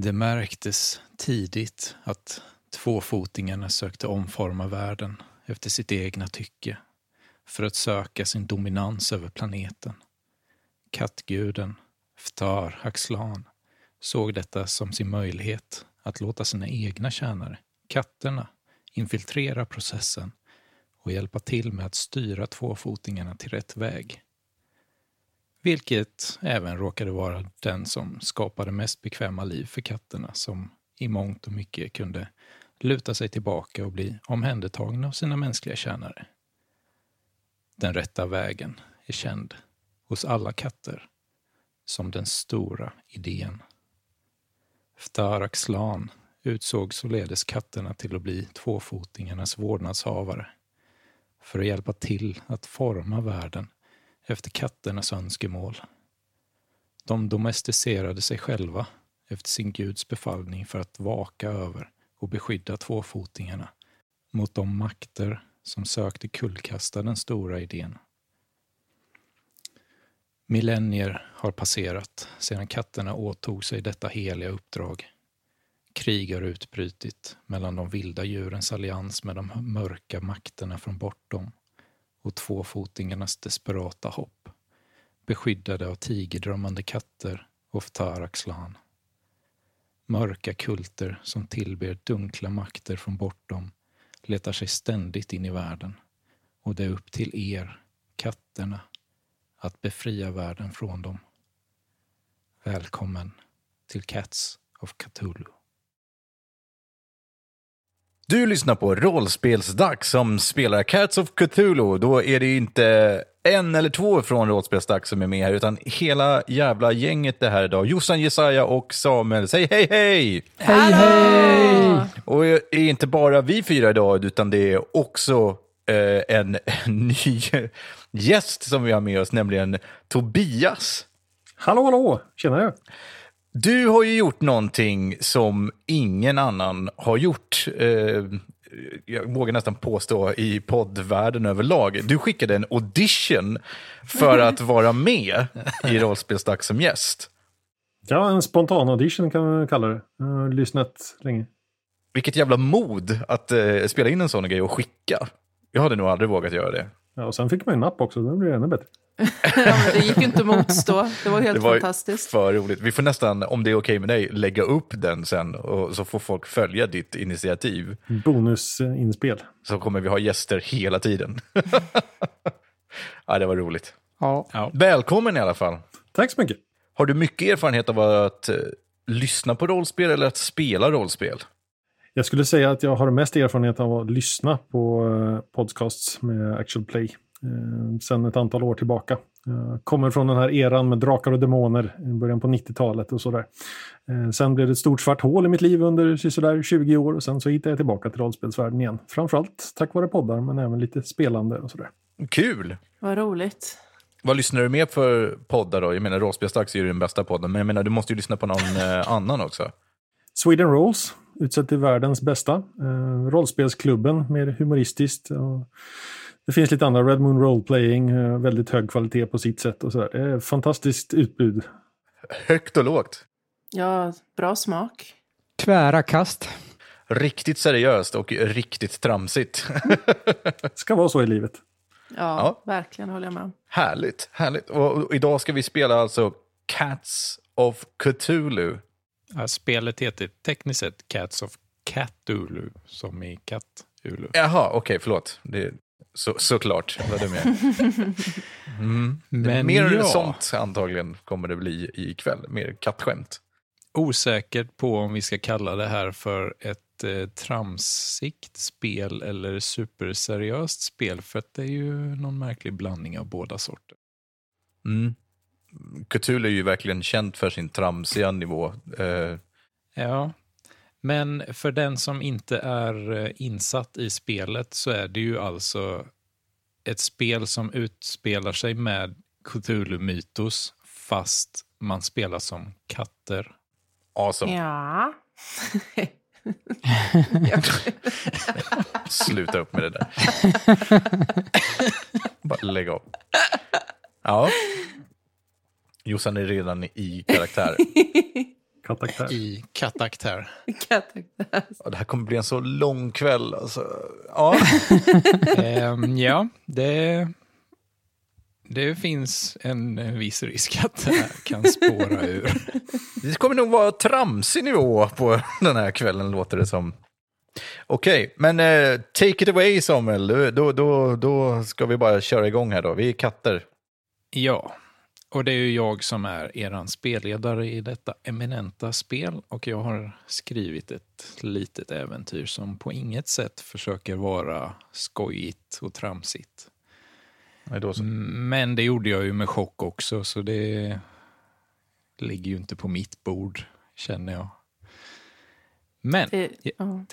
Det märktes tidigt att tvåfotingarna sökte omforma världen efter sitt egna tycke för att söka sin dominans över planeten. Kattguden, Ftar Haxlan, såg detta som sin möjlighet att låta sina egna tjänare, katterna, infiltrera processen och hjälpa till med att styra tvåfotingarna till rätt väg. Vilket även råkade vara den som skapade mest bekväma liv för katterna som i mångt och mycket kunde luta sig tillbaka och bli omhändertagna av sina mänskliga tjänare. Den rätta vägen är känd hos alla katter som den stora idén. Ftaraxlan utsåg således katterna till att bli tvåfotingarnas vårdnadshavare för att hjälpa till att forma världen efter katternas önskemål. De domesticerade sig själva efter sin guds befallning för att vaka över och beskydda tvåfotingarna mot de makter som sökte kullkasta den stora idén. Millennier har passerat sedan katterna åtog sig detta heliga uppdrag. Krig har utbrutit mellan de vilda djurens allians med de mörka makterna från bortom och tvåfotingarnas desperata hopp, beskyddade av tigerdrömmande katter och Ftaraxlan. Mörka kulter som tillber dunkla makter från bortom letar sig ständigt in i världen och det är upp till er, katterna, att befria världen från dem. Välkommen till Cats of Cthulhu. Du lyssnar på Rollspelsdags som spelar Cats of Cthulhu. Då är det inte en eller två från Rollspelsdags som är med här, utan hela jävla gänget det här idag. Jossan, Jesaja och Samuel. Säg hej, hej! Hej, hej! Och det är inte bara vi fyra idag, utan det är också eh, en, en ny gäst som vi har med oss, nämligen Tobias. Hallå, hallå! Tjenare! Du har ju gjort någonting som ingen annan har gjort. Eh, jag vågar nästan påstå i poddvärlden överlag. Du skickade en audition för att vara med i Rollspelsdags som gäst. Ja, en spontan audition kan man kalla det. Jag har lyssnat länge. Vilket jävla mod att eh, spela in en sån grej och skicka. Jag hade nog aldrig vågat göra det. Ja, och sen fick man en napp också, blir det ännu bättre. Det gick ju inte att motstå. Det var helt Det var fantastiskt. för roligt. Vi får nästan, om det är okej med dig, lägga upp den sen och så får folk följa ditt initiativ. Bonusinspel. Så kommer vi ha gäster hela tiden. ja, det var roligt. Ja. Ja. Välkommen i alla fall. Tack så mycket. Har du mycket erfarenhet av att eh, lyssna på rollspel eller att spela rollspel? Jag skulle säga att jag har mest erfarenhet av att lyssna på eh, podcasts med actual play. Eh, sen ett antal år tillbaka. Jag kommer från den här eran med drakar och demoner i början på 90-talet och sådär. Eh, sen blev det ett stort svart hål i mitt liv under sådär 20 år och sen så hittade jag tillbaka till rollspelsvärlden igen. Framförallt tack vare poddar men även lite spelande och sådär. Kul! Vad roligt. Vad lyssnar du mer för poddar då? Jag menar, Rollspelsdags är ju den bästa podden, men jag menar, du måste ju lyssna på någon eh, annan också. Sweden Rolls, utsett till världens bästa. Eh, rollspelsklubben, mer humoristiskt. Och det finns lite andra, Red Moon Role Playing, eh, väldigt hög kvalitet på sitt sätt. Och sådär. Det är fantastiskt utbud. Högt och lågt. Ja, bra smak. Tvära kast. Riktigt seriöst och riktigt tramsigt. Det ska vara så i livet. Ja, Ja. verkligen håller jag med härligt, härligt. Och, idag ska vi spela alltså Cats of Cthulhu. Ja, spelet heter tekniskt sett Cats of Cthulhu, som i katt-Ulu. Jaha, okej, förlåt. Det, så, såklart, vad dum jag mm. Men Mer ja. sånt antagligen kommer det bli ikväll. Mer kattskämt. Osäkert på om vi ska kalla det här för ett eh, tramsigt spel eller superseriöst spel, för det är ju någon märklig blandning av båda sorter. Mm. Cthulhu är ju verkligen känt för sin tramsiga nivå. Eh, Ja, men för den som inte är eh, insatt i spelet så är det ju alltså ett spel som utspelar sig med Cthulhu-mytos fast man spelar som katter. awesome. Ja. Sluta upp med det där. Bara lägg av. Ja. Jossan är redan i karaktär. Karaktär. i kattaktär. Karaktär. Ja, det här kommer bli en så lång kväll. Alltså. Ja. Ehm, ja, det, det finns en viss risk att det här kan spåra ur. Det kommer nog vara tramsig nivå på den här kvällen, låter det som. Okej, men eh, take it away Samuel. Då, då, då, då ska vi bara köra igång här då. Vi är katter. Ja, och det är ju jag som är er spelledare i detta eminenta spel och jag har skrivit ett litet äventyr som på inget sätt försöker vara skojigt och tramsigt. Nej, då så. Men det gjorde jag ju med chock också, så det ligger ju inte på mitt bord, känner jag. Men, Det, Ja.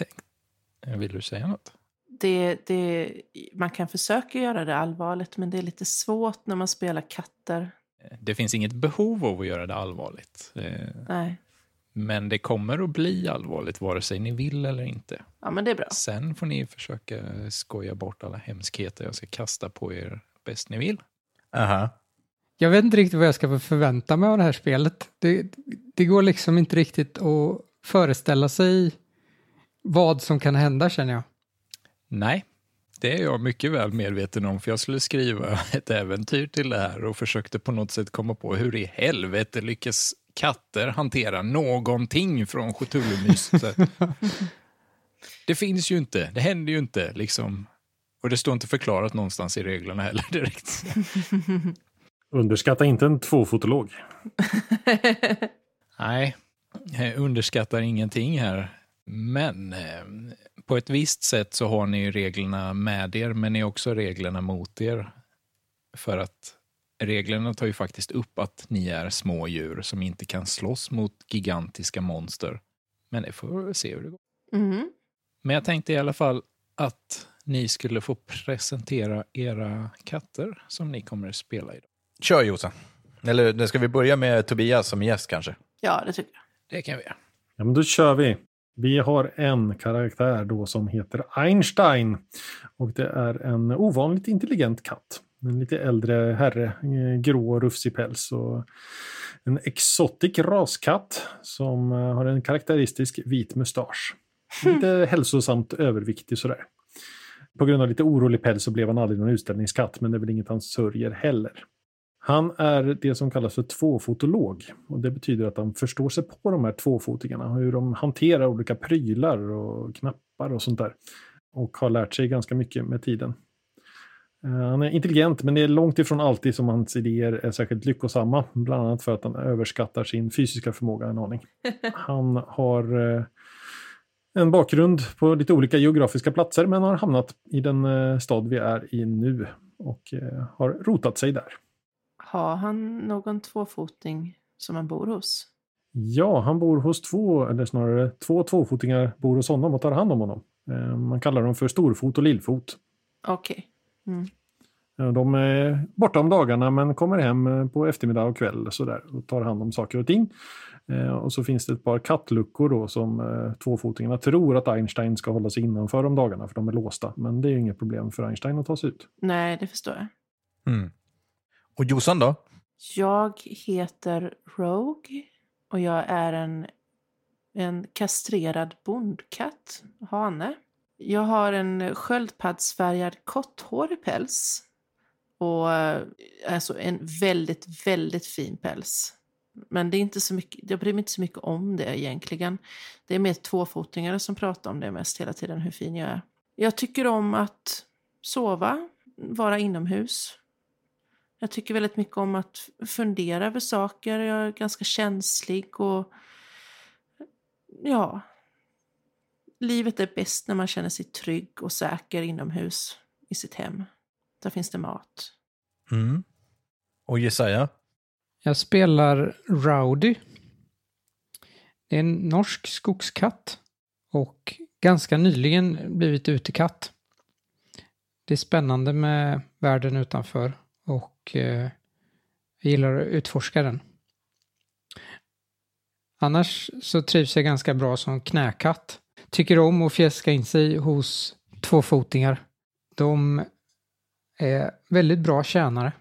ja. vill du säga något? det, det, man kan försöka göra det allvarligt, men det är lite svårt när man spelar katter. Det finns inget behov av att göra det allvarligt. Eh, Nej, Men det kommer att bli allvarligt vare sig ni vill eller inte. ja men det är bra. Sen får ni försöka skoja bort alla hemskheter jag ska kasta på er bäst ni vill. Aha. Jag vet inte riktigt vad jag ska förvänta mig av det här spelet. Det, det går liksom inte riktigt att föreställa sig vad som kan hända känner jag. Nej, det är jag mycket väl medveten om för jag skulle skriva ett äventyr till det här och försökte på något sätt komma på hur i helvete lyckas katter hantera någonting från Cthulhu-myset. det finns ju inte, det händer ju inte liksom. Och det står inte förklarat någonstans i reglerna heller direkt. Underskatta inte en tvåfotolog. Nej, jag underskattar ingenting här. Men eh, på ett visst sätt så har ni ju reglerna med er, men ni har också reglerna mot er. För att reglerna tar ju faktiskt upp att ni är små djur som inte kan slåss mot gigantiska monster. Men det får vi se hur det går. Mm. Men jag tänkte i alla fall att ni skulle få presentera era katter som ni kommer att spela idag. Kör Jossan. Eller nu ska vi börja med Tobias som gäst kanske? Ja, det tycker jag. Det kan vi göra. Ja, men då kör vi. Vi har en karaktär då som heter Einstein. Och det är en ovanligt intelligent katt. En lite äldre herre, eh, grå och rufsig päls. Och en exotic raskatt som eh, har en karaktäristisk vit mustasch. Lite hälsosamt överviktig sådär. På grund av lite orolig päls så blev han aldrig någon utställningskatt, men det är väl inget han sörjer heller. Han är det som kallas för tvåfotolog. Och det betyder att han förstår sig på de här tvåfotingarna. Hur de hanterar olika prylar och knappar och sånt där. Och har lärt sig ganska mycket med tiden. Eh, Han är intelligent men det är långt ifrån alltid som hans idéer är särskilt lyckosamma. Bland annat för att han överskattar sin fysiska förmåga en aning. Han har eh, en bakgrund på lite olika geografiska platser men har hamnat i den eh, stad vi är i nu. Och har rotat sig där. Har han någon tvåfoting som han bor hos? Ja, han bor hos två, eller snarare två tvåfotingar bor hos honom och tar hand om honom. Eh, Man kallar dem för storfot och lillfot. Okej. Eh, De är borta om dagarna men kommer hem eh, på eftermiddag och kväll sådär, och tar hand om saker och ting. Och så finns det ett par kattluckor då som tvåfotingarna tror att Einstein ska hålla sig innanför om dagarna för de är låsta. Men det är ju inget problem för Einstein att ta sig ut. Nej, det förstår jag. Mm. Och Jossan då? Jag heter Rogue och jag är en, en kastrerad bondkatt, hane. Jag har en sköldpaddsfärgad korthårig päls och eh, alltså en väldigt, väldigt fin päls. Men det är inte så mycket, jag bryr mig inte så mycket om det egentligen. Det är mer tvåfotingar som pratar om det mest hela tiden, hur fin jag är. Jag tycker om att sova, vara inomhus. Jag tycker väldigt mycket om att fundera över saker. Jag är ganska känslig och ja, livet är bäst när man känner sig trygg och säker inomhus i sitt hem. Där finns det mat. Mm. Och Jesaja? Jag spelar Rowdy. Det är en norsk skogskatt och ganska nyligen blivit utekatt. Det är spännande med världen utanför och eh, jag gillar att utforska den. Annars så trivs jag ganska bra som knäkatt. Tycker om att fjäska in sig hos tvåfotingar. De är väldigt bra tjänare.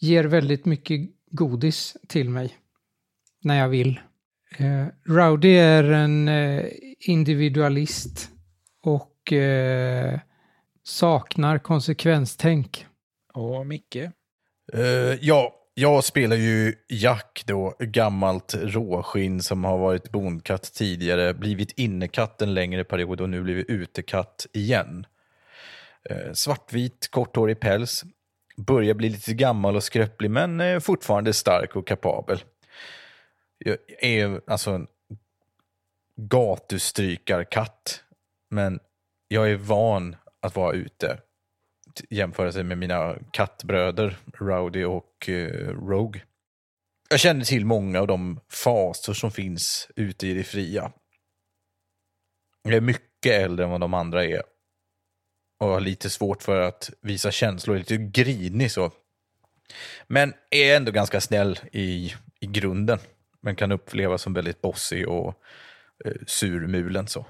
Ger väldigt mycket godis till mig när jag vill. Eh, Rowdy är en eh, individualist och eh, saknar konsekvenstänk. Och Micke? Eh, ja, jag spelar ju Jack då, gammalt råskinn som har varit bondkatt tidigare, blivit innekatt en längre period och nu blivit utekatt igen. Eh, svartvit, korthårig päls, börjar bli lite gammal och skröplig men eh, fortfarande stark och kapabel. Jag är alltså en gatustrykarkatt, men jag är van att vara ute jämföra sig med mina kattbröder Rowdy och eh, Rogue. Jag känner till många av de fasor som finns ute i det fria. Jag är mycket äldre än vad de andra är. Och har lite svårt för att visa känslor, lite grinig så. Men är ändå ganska snäll i, i grunden. Men kan upplevas som väldigt bossig och eh, surmulen så.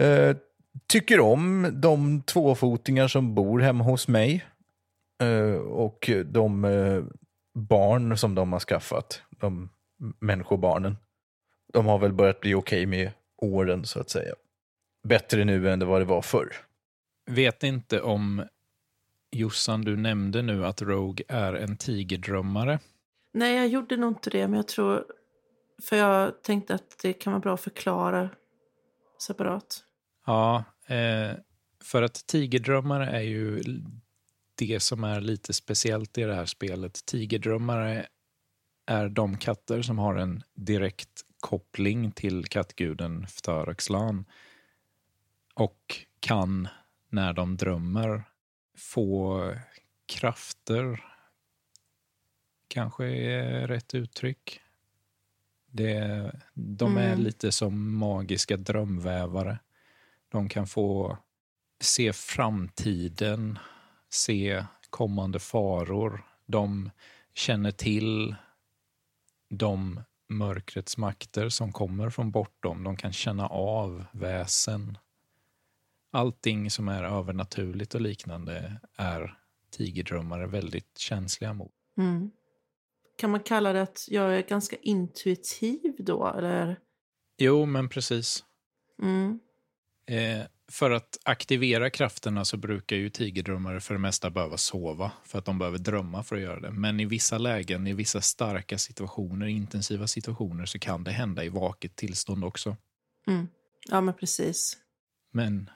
Eh, tycker om de tvåfotingar som bor hemma hos mig. Eh, och de eh, barn som de har skaffat. De människobarnen. De har väl börjat bli okej med åren så att säga. Bättre nu än det vad det var förr. Vet inte om Jossan, du nämnde nu att Rogue är en tigerdrömmare. Nej, jag gjorde nog inte det, men jag tror... För jag tänkte att det kan vara bra att förklara separat. Ja, eh, för att tigerdrömmare är ju det som är lite speciellt i det här spelet. Tigerdrömmare är de katter som har en direkt koppling till kattguden Ftaraxlan och kan, när de drömmer, få krafter, kanske är rätt uttryck. Det, de är Mm. lite som magiska drömvävare. De kan få se framtiden, se kommande faror. De känner till de mörkrets makter som kommer från bortom. De kan känna av väsen. Allting som är övernaturligt och liknande är tigerdrömmare väldigt känsliga mot. Mm. Kan man kalla det att jag är ganska intuitiv då, eller? Jo, men precis. Mm. Eh, för att aktivera krafterna så brukar ju tigerdrömmare för det mesta behöva sova för att de behöver drömma för att göra det. Men i vissa lägen, i vissa starka situationer, intensiva situationer så kan det hända i vaket tillstånd också. Mm. Ja, men precis. Men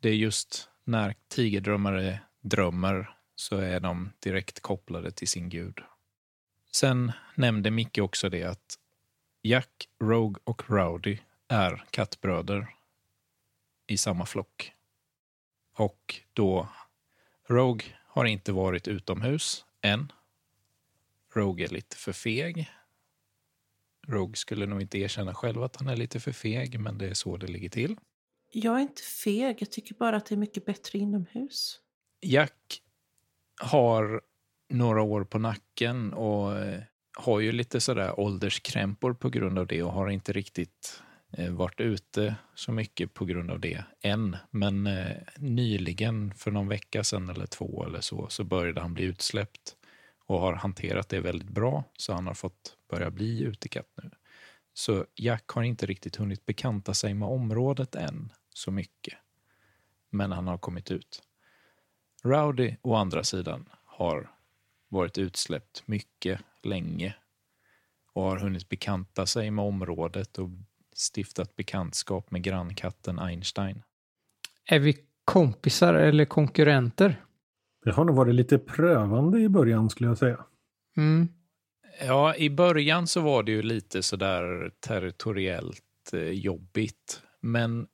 det är just när tigerdrömmare drömmer så är de direkt kopplade till sin gud. Sen nämnde Micke också det att Jack, Rogue och Rowdy är kattbröder i samma flock. Och då Rogue har inte varit utomhus än. Rogue är lite för feg. Rogue skulle nog inte erkänna själv att han är lite för feg, men det är så det ligger till. Jag är inte feg, jag tycker bara att det är mycket bättre inomhus. Jack har några år på nacken och eh, har ju lite sådär ålderskrämpor på grund av det och har inte riktigt Eh, varit ute så mycket på grund av det än. Men eh, nyligen, för någon vecka sedan eller två eller så, så började han bli utsläppt och har hanterat det väldigt bra, så han har fått börja bli utekatt nu. Så Jack har inte riktigt hunnit bekanta sig med området än så mycket. Men han har kommit ut. Rowdy, å andra sidan, har varit utsläppt mycket länge och har hunnit bekanta sig med området och stiftat bekantskap med grannkatten Einstein. Är vi kompisar eller konkurrenter? Det har nog varit lite prövande i början skulle jag säga. Mm. Ja, i början så var det ju lite sådär territoriellt eh, jobbigt. Men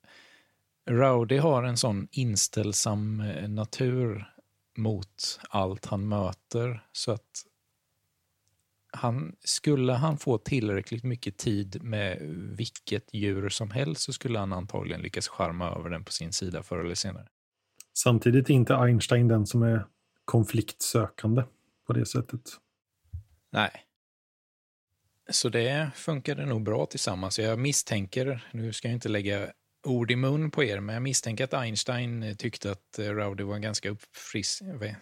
Rowdy har en sån inställsam eh, natur mot allt han möter så att han, skulle han få tillräckligt mycket tid med vilket djur som helst så skulle han antagligen lyckas charma över den på sin sida förr eller senare. Samtidigt är inte Einstein den som är konfliktsökande på det sättet. Nej. Så det funkade nog bra tillsammans. Jag misstänker, nu ska jag inte lägga ord i mun på er, men jag misstänker att Einstein tyckte att Rowdy var en ganska, uppfris-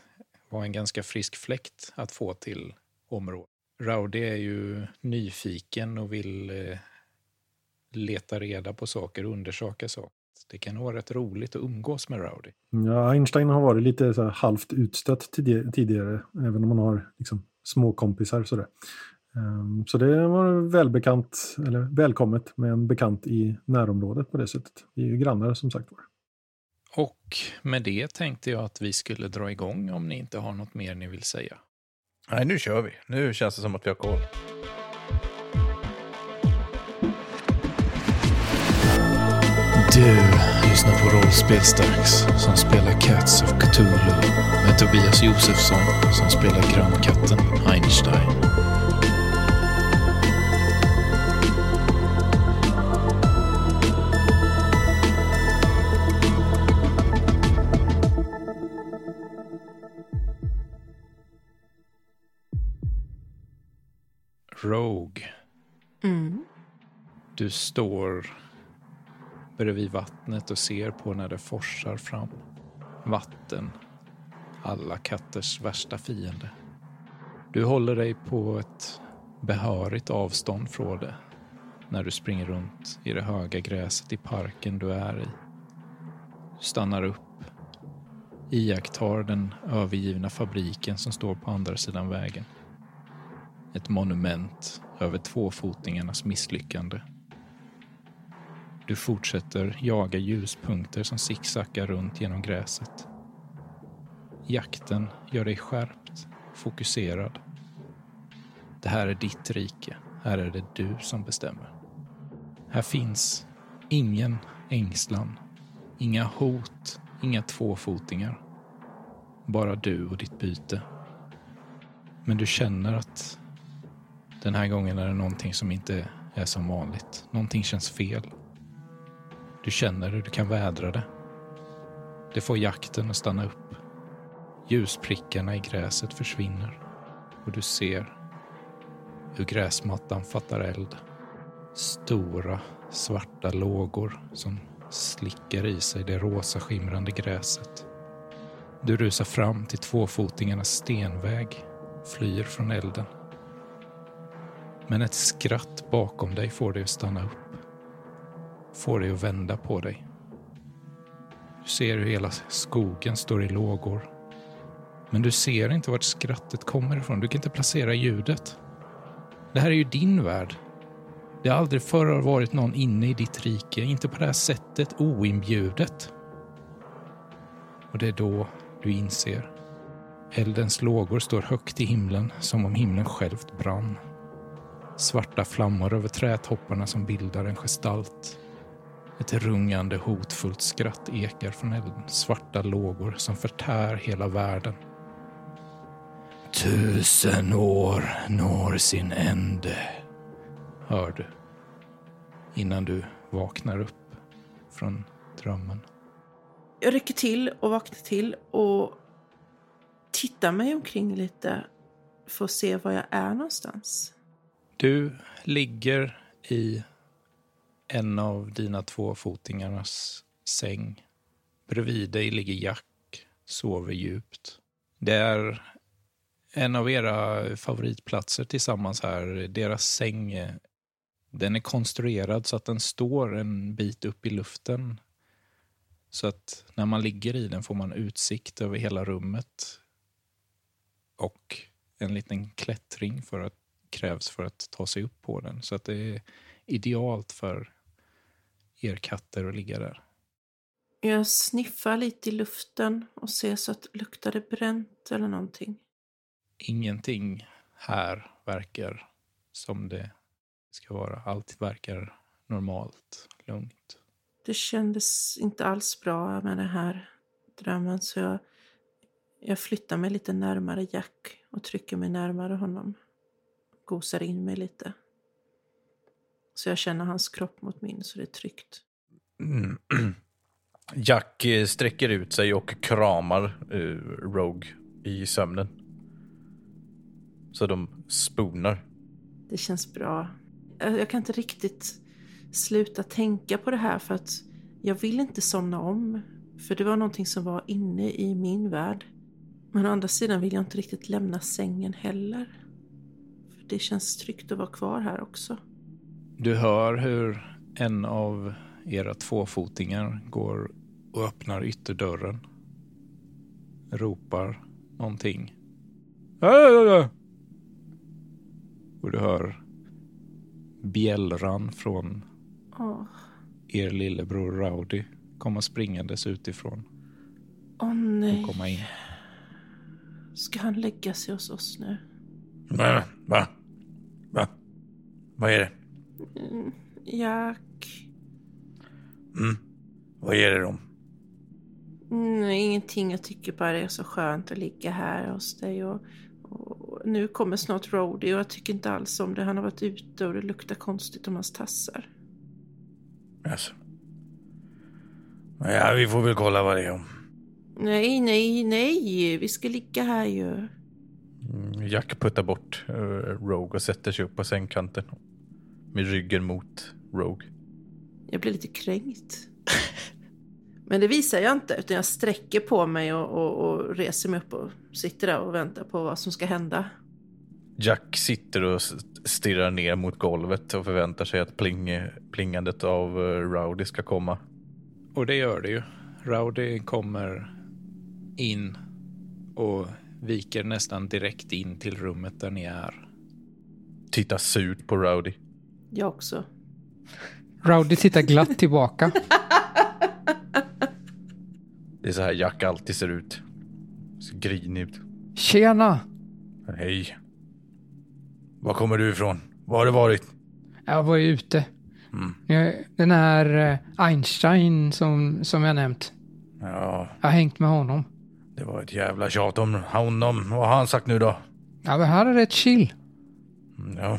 var en ganska frisk fläkt att få till området. Rowdy är ju nyfiken och vill eh, leta reda på saker och undersöka saker. Det kan vara rätt roligt att umgås med Rowdy. Ja, Einstein har varit lite så halvt utstött tidigare, även om man har liksom, små kompisar sådär. Um, så det var välbekant, eller välkommet med en bekant i närområdet på det sättet. Vi är ju grannar som sagt var. Och med det tänkte jag att vi skulle dra igång om ni inte har något mer ni vill säga. Nej, nu kör vi. Nu känns det som att vi har koll. Du lyssnar på Rollspelsdags som spelar Cats of Cthulhu med Tobias Josefsson som spelar grannkatten Einstein. Rogue. Mm. Du står bredvid vattnet och ser på när det forsar fram. Vatten. Alla katters värsta fiende. Du håller dig på ett behörigt avstånd från det när du springer runt i det höga gräset i parken du är i. Du stannar upp, iakttar den övergivna fabriken som står på andra sidan vägen. Ett monument över tvåfotingarnas misslyckande. Du fortsätter jaga ljuspunkter som sicksackar runt genom gräset. Jakten gör dig skärpt, fokuserad. Det här är ditt rike. Här är det du som bestämmer. Här finns ingen ängslan, inga hot, inga tvåfotingar. Bara du och ditt byte. Men du känner att den här gången är det någonting som inte är som vanligt. Någonting känns fel. Du känner det, du kan vädra det. Det får jakten att stanna upp. Ljusprickarna i gräset försvinner och du ser hur gräsmattan fattar eld. Stora svarta lågor som slickar i sig det rosa skimrande gräset. Du rusar fram till tvåfotingarnas stenväg, flyr från elden. Men ett skratt bakom dig får dig att stanna upp. Får dig att vända på dig. Du ser hur hela skogen står i lågor. Men du ser inte vart skrattet kommer ifrån. Du kan inte placera ljudet. Det här är ju din värld. Det har aldrig förr varit någon inne i ditt rike. Inte på det här sättet oinbjudet. Och det är då du inser. Eldens lågor står högt i himlen som om himlen självt brann. Svarta flammor över trädtopparna som bildar en gestalt. Ett rungande hotfullt skratt ekar från elden. Svarta lågor som förtär hela världen. Tusen år når sin ände, hör du. Innan du vaknar upp från drömmen. Jag rycker till och vaknar till och tittar mig omkring lite för att se var jag är någonstans. Du ligger i en av dina två fotingarnas säng. Bredvid dig ligger Jack, sover djupt. Det är en av era favoritplatser tillsammans här. Deras säng, den är konstruerad så att den står en bit upp i luften. Så att när man ligger i den får man utsikt över hela rummet. Och en liten klättring för att krävs för att ta sig upp på den. Så att det är idealt för er katter att ligga där. Jag sniffar lite i luften och ser så att luktar det bränt eller någonting. Ingenting här verkar som det ska vara. Allt verkar normalt, lugnt. Det kändes inte alls bra med den här drömmen så jag, jag flyttar mig lite närmare Jack och trycker mig närmare honom. Gosar in mig lite. Så jag känner hans kropp mot min så det är tryggt. Mm. Jack eh, sträcker ut sig och kramar uh, Rogue i sömnen. Så de spoonar. Det känns bra. Jag, jag kan inte riktigt sluta tänka på det här för att jag vill inte somna om. För det var någonting som var inne i min värld. Men å andra sidan vill jag inte riktigt lämna sängen heller. Det känns tryggt att vara kvar här också. Du hör hur en av era tvåfotingar går och öppnar ytterdörren. Ropar någonting. Och du hör bjällran från Åh, er lillebror Rowdy komma springandes utifrån Åh och nej. komma in. Ska han lägga sig hos oss nu? Va? Vad är det? Mm, Jack? Mm. Vad är det om? Nej, ingenting. Jag tycker bara det är så skönt att ligga här hos dig. Och, och nu kommer snart Rody och jag tycker inte alls om det. Han har varit ute och det luktar konstigt om hans tassar. Alltså. Ja, vi får väl kolla vad det är om. Nej, nej, nej. Vi ska ligga här ju. Mm, Jack puttar bort uh, Rogue och sätter sig upp på sängkanten. Med ryggen mot Rogue. Jag blir lite kränkt. Men det visar jag inte, utan jag sträcker på mig och, och, och reser mig upp och sitter där och väntar på vad som ska hända. Jack sitter och stirrar ner mot golvet och förväntar sig att pling, plingandet av uh, Rowdy ska komma. Och det gör det ju. Rowdy kommer in och viker nästan direkt in till rummet där ni är. Tittar surt på Rowdy. Jag också. Rowdy tittar glatt tillbaka. Det är så här Jack alltid ser ut. Ser grinig ut. Tjena! Hej. Var kommer du ifrån? Var har du varit? Jag var ju ute. Mm. Den här eh, Einstein som, som jag nämnt. Ja, Jag har hängt med honom. det var ett jävla tjat om honom. Vad har han sagt nu då? Ja, men här är rätt chill. Mm, Ja,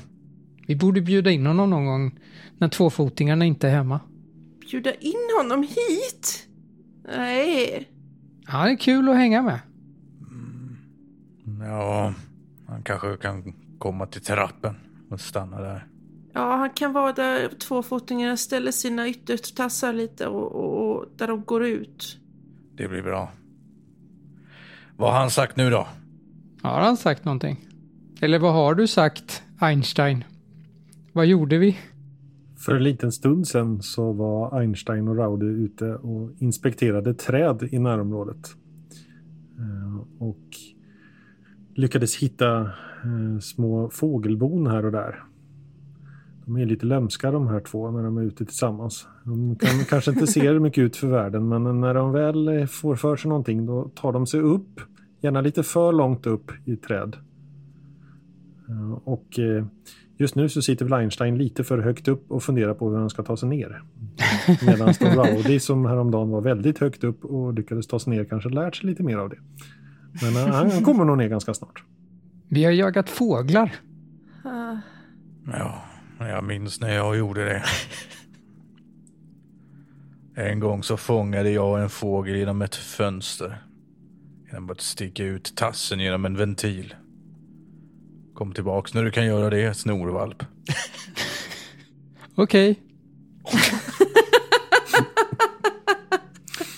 Vi borde bjuda in honom någon gång när tvåfotingarna inte är hemma. Bjuda in honom hit? Nej. Ja, det är kul att hänga med. ja, han kanske kan komma till trappen och stanna där. Ja, han kan vara där tvåfotingarna ställer sina yttertassar lite och, och, och där de går ut. Det blir bra. Vad har han sagt nu då? Har han sagt någonting? Eller vad har du sagt, Einstein? Vad gjorde vi? För en liten stund sedan så var Einstein och Rowdy ute och inspekterade träd i närområdet. Eh, Och lyckades hitta eh, små fågelbon här och där. De är lite lömska de här två när de är ute tillsammans. De kan kanske inte se mycket ut för världen men när de väl eh, får för sig någonting då tar de sig upp. Gärna lite för långt upp i träd. Och just nu så sitter väl Einstein lite för högt upp och funderar på hur han ska ta sig ner. Medan då Rowdy som häromdagen var väldigt högt upp och lyckades ta sig ner kanske lärt sig lite mer av det. Men eh, han han kommer nog ner ganska snart. Vi har jagat fåglar. Ah, Ja, jag minns när jag gjorde det. En gång så fångade jag en fågel genom ett fönster. Genom att sticka ut tassen genom en ventil. Kom tillbaks när du kan göra det, snorvalp. Okej.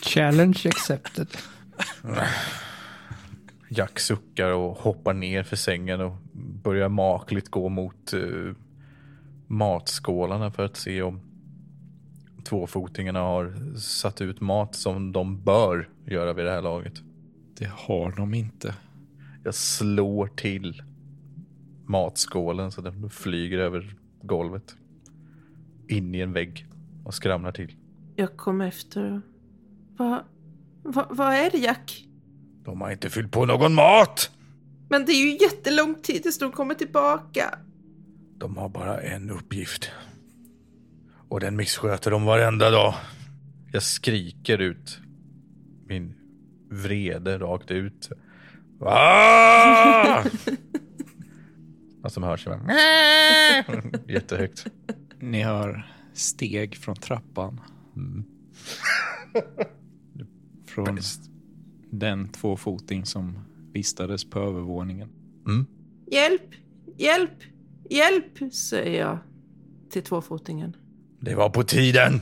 Challenge accepted. Jack suckar och hoppar ner för sängen och börjar makligt gå mot uh, matskålarna för att se om tvåfotingarna har satt ut mat som de bör göra vid det här laget. Det har de inte. Jag slår till matskålen så den flyger över golvet. In i en vägg och skramlar till. jag kom efter. Vad va, vad är det Jack? De har inte fyllt på någon mat! Men det är ju jättelång tid tills de kommer tillbaka. De har bara en uppgift. Och den missköter de varenda dag. Jag skriker ut min vrede rakt ut. Ah! Vad som hörs bara... Jättehögt. Ni hör steg från trappan. Från den tvåfoting som vistades på övervåningen. Mm. Hjälp! Hjälp! Hjälp! säger jag till tvåfotingen. Det var på tiden.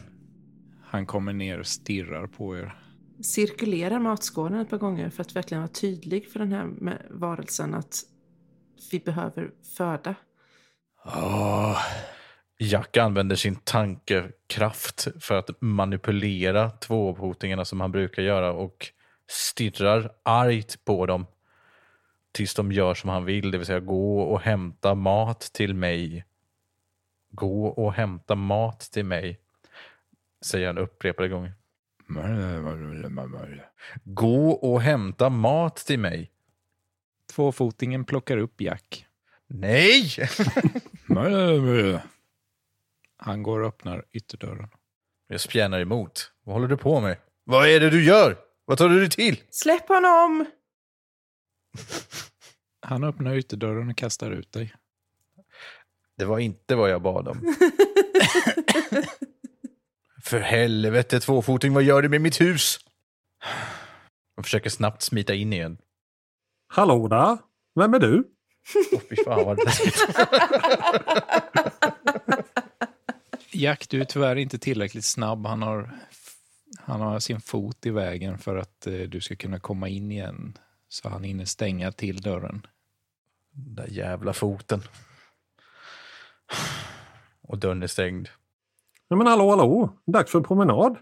Han kommer ner och stirrar på er. Cirkulerar matskålen ett par gånger för att verkligen vara tydlig för den här varelsen att vi behöver föda. Åh. Jack använder sin tankekraft för att manipulera tvåfotingarna som han brukar göra och stirrar argt på dem tills de gör som han vill, det vill säga gå och hämta mat till mig. Gå och hämta mat till mig, säger han upprepade gånger. Gå och hämta mat till mig. Tvåfotingen plockar upp Jack. Nej! Han går och öppnar ytterdörren. Jag spjärnar emot. Vad håller du på med? Vad är det du gör? Vad tar du dig till? Släpp honom! Han öppnar ytterdörren och kastar ut dig. Det var inte vad jag bad om. För helvete, tvåfoting, vad gör du med mitt hus? Jag försöker snabbt smita in igen. Hallå där! Vem är du? Åh, fy fan vad. Jack, du är tyvärr inte tillräckligt snabb. Han har, han har sin fot i vägen för att eh, du ska kunna komma in igen. Så han hinner stänga till dörren. Den där jävla foten. Och dörren är stängd. Ja, men hallå, hallå! Dags för promenad.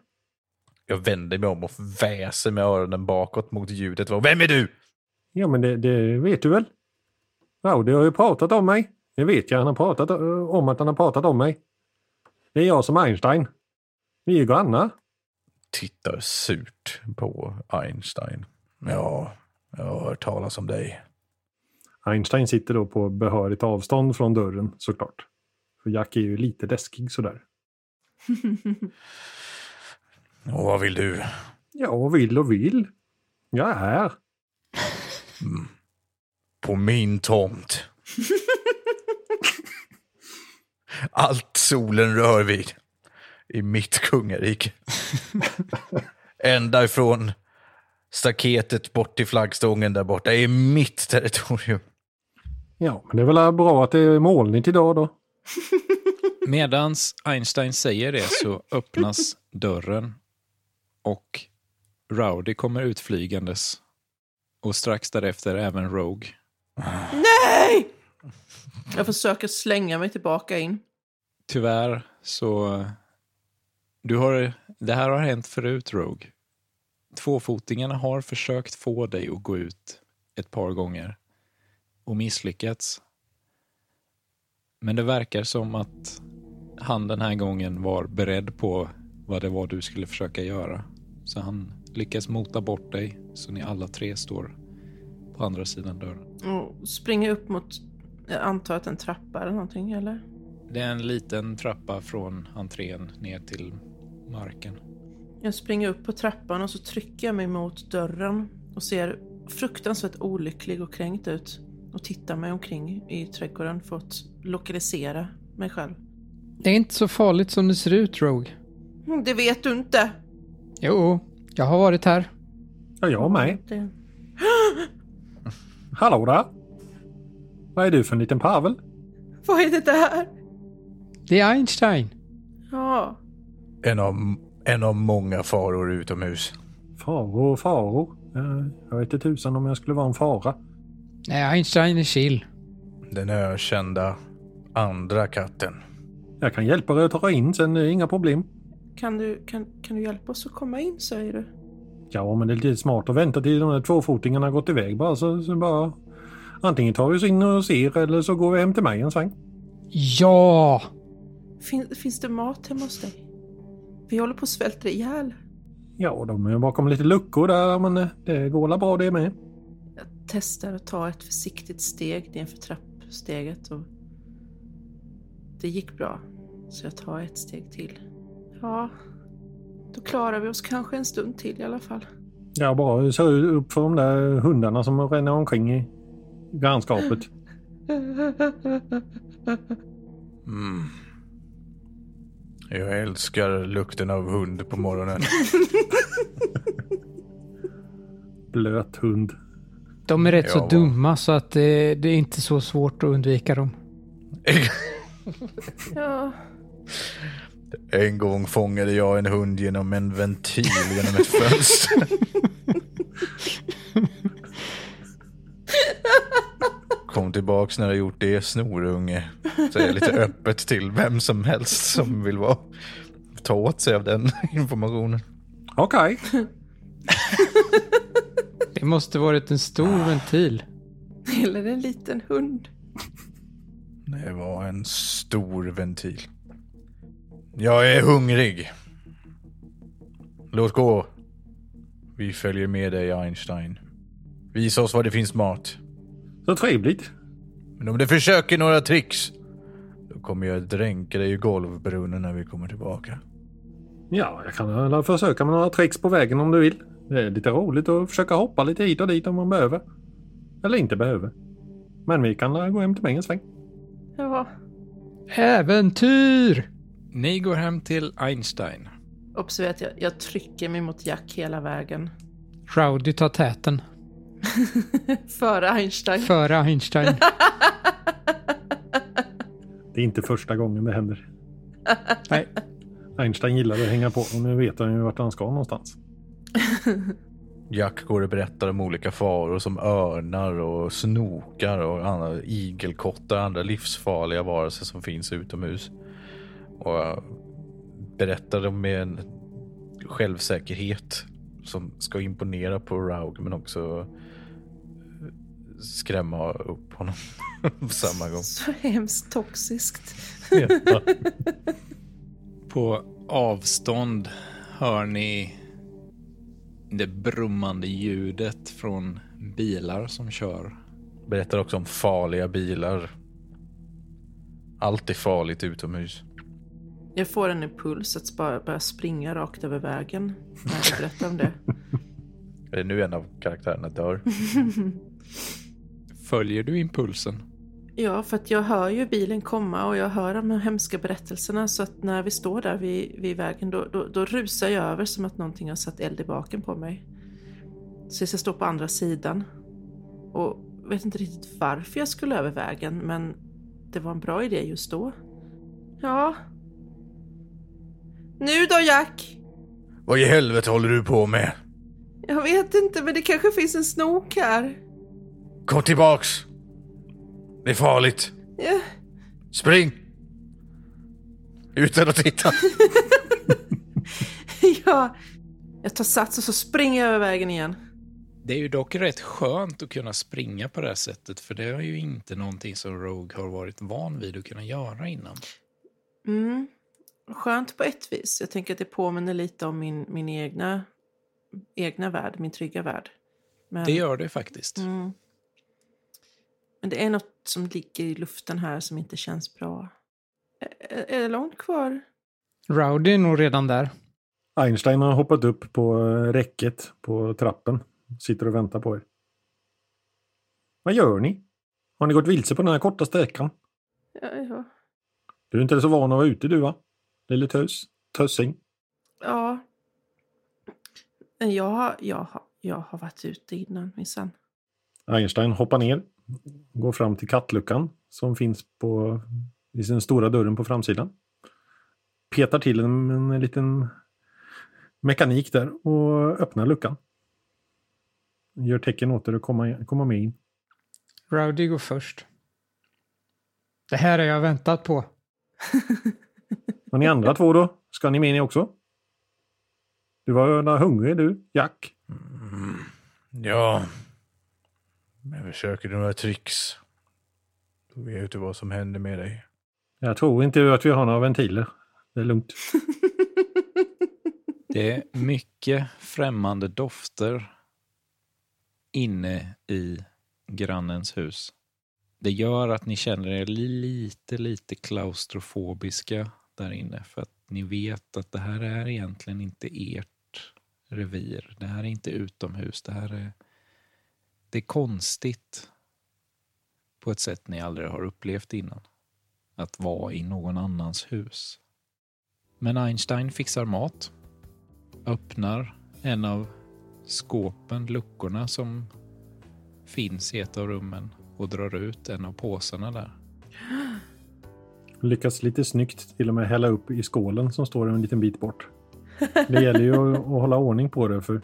Jag vänder mig om och väser med öronen bakåt mot ljudet. Vem är du? Ja, men det, det vet du väl? Rowdy har ju pratat om mig. Det vet jag. Han har pratat eh, om att han har pratat om mig. Det är jag som Einstein. Vi är grannar. Tittar surt på Einstein. Ja, jag har hört talas om dig. Einstein sitter då på behörigt avstånd från dörren såklart. För Jack är ju lite läskig sådär. Och vad vill du? Ja, vill och vill. Jag är här. På min tomt. Allt solen rör vid i mitt kungarike. Ända ifrån staketet bort till flaggstången där borta är mitt territorium. Ja, men det är väl bra att det är molnigt idag då. Medans Einstein säger det så öppnas dörren och Rowdy kommer utflygandes. Och strax därefter även Rogue. Nej! Jag försöker slänga mig tillbaka in. Tyvärr så... Du har, det här har hänt förut, Rogue. Tvåfotingarna har försökt få dig att gå ut ett par gånger och misslyckats. Men det verkar som att han den här gången var beredd på vad det var du skulle försöka göra. Så han lyckas mota bort dig så ni alla tre står på andra sidan dörren. Och springer upp mot, jag antar att en trappa eller någonting, eller? Det är en liten trappa från entrén ner till marken. Jag springer upp på trappan och så trycker jag mig mot dörren och ser fruktansvärt olycklig och kränkt ut. Och tittar mig omkring i trädgården för att lokalisera mig själv. Det är inte så farligt som det ser ut, Rogue. Mm, Det vet du inte! Jo, jag har varit här. Ja, jag med. Hallå där! Vad är du för en liten pavel? Vad är det där? Det är Einstein. Ja, En av, en av många faror utomhus. Faror och faror. Jag vet inte tusan om jag skulle vara en fara. Nej, Einstein är chill. Den ökända andra katten. Jag kan hjälpa dig att ta in sen, det är inga problem. Kan du, kan, kan du hjälpa oss att komma in säger du? Ja, men det är lite smart att vänta till de där tvåfotingarna har gått iväg bara. Så, så bara antingen tar vi oss in och ser eller så går vi hem till mig en sväng. Ja! Fin, finns det mat hemma hos dig? Vi håller på att svälta ihjäl. Ja, de är bakom lite luckor där, men eh, det går la bra det med. Jag testar att ta ett försiktigt steg nedanför trappsteget och det gick bra. Så jag tar ett steg till. Ja, då klarar vi oss kanske en stund till i alla fall. Ja, bara se upp för de där hundarna som ränner omkring i grannskapet. Mm. Jag älskar lukten av hund på morgonen. Blöt hund. De är rätt Ja, så dumma så att det, det är inte så svårt att undvika dem. Ja, En gång fångade jag en hund genom en ventil genom ett fönster. Kom tillbaks när du gjort det, snorunge. Säger jag lite öppet till vem som helst som vill vara, ta åt sig av den informationen. Okej. Det måste varit en stor ventil. Eller en liten hund. Det var en stor ventil. Jag är hungrig. Låt gå. Vi följer med dig Einstein. Visa oss var det finns mat. Så trevligt. Men om du försöker några tricks, då kommer jag dränka dig i golvbrunnen när vi kommer tillbaka. Ja, jag kan försöka med några tricks på vägen om du vill. Det är lite roligt att försöka hoppa lite hit och dit om man behöver. Eller inte behöver. Men vi kan gå hem till mig en sväng. Ja, Äventyr! Ni går hem till Einstein. observera att jag, jag trycker mig mot Jack hela vägen. Rowdy tar täten. Före Einstein. Före Einstein. Det är inte första gången det händer. Nej. Einstein gillar att hänga på och nu vet han ju vart han ska någonstans. Jack går och berättar om olika faror som örnar och snokar och andra igelkottar, andra livsfarliga varelser som finns utomhus. Och berättar dem med en självsäkerhet som ska imponera på Raug men också skrämma upp honom på samma gång. Så hemskt toxiskt. Ja. På avstånd hör ni det brummande ljudet från bilar som kör. Berättar också om farliga bilar. Allt är farligt utomhus. Jag får en impuls att bara börja springa rakt över vägen när jag berättar om det. Är det nu en av karaktärerna dör? Följer du impulsen? Ja, för att jag hör ju bilen komma och jag hör de hemska berättelserna så att när vi står där vid, vid vägen då, då, då rusar jag över som att någonting har satt eld i baken på mig. Så jag ska stå på andra sidan. Och vet inte riktigt varför jag skulle över vägen men det var en bra idé just då. Ja. Nu då Jack? Vad i helvete håller du på med? Jag vet inte men det kanske finns en snok här. Kom tillbaks! Det är farligt. Ja. Spring! Utan att titta. ja. Jag tar sats och så springer jag över vägen igen. Det är ju dock rätt skönt att kunna springa på det här sättet för det är ju inte någonting som Rogue har varit van vid att kunna göra innan. Mm. Skönt på ett vis. Jag tänker att det påminner lite om min, min egna, egna värld, min trygga värld. Men, Det gör det faktiskt. mm. Men det är något som ligger i luften här som inte känns bra. Är, är det långt kvar? Rowdy är nog redan där. Einstein har hoppat upp på eh, räcket på trappen. Sitter och väntar på er. Vad gör ni? Har ni gått vilse på den här korta sträckan? Ja, ja. Du är inte så van att vara ute du va? Lille tös. Tössing. ja. Jag, har- jag, har- jag har varit ute innan minsann. Einstein hoppar ner. Går fram till kattluckan som finns på i den stora dörren på framsidan. Petar till en, en liten mekanik där och öppnar luckan. Gör tecken åt er att komma, komma med in. Rowdy går först. Det här har jag väntat på. Och ni andra två då? Ska ni med ni också? Du var hungrig du, Jack. Ja. Jag försöker några tricks. Då vet du vad som händer med dig. Jag tror inte att vi har några ventiler. Det är lugnt. Det är mycket främmande dofter inne i grannens hus. Det gör att ni känner er lite, lite klaustrofobiska där inne för att ni vet att det här är egentligen inte ert revir. Det här är inte utomhus. Det här är, det är konstigt på ett sätt ni aldrig har upplevt innan. Att vara i någon annans hus. Men Einstein fixar mat öppnar en av skåpen, luckorna som finns i ett av rummen och drar ut en av påsarna där. Lyckas lite snyggt till och med hälla upp i skålen som står en liten bit bort. Det gäller ju att, att hålla ordning på det för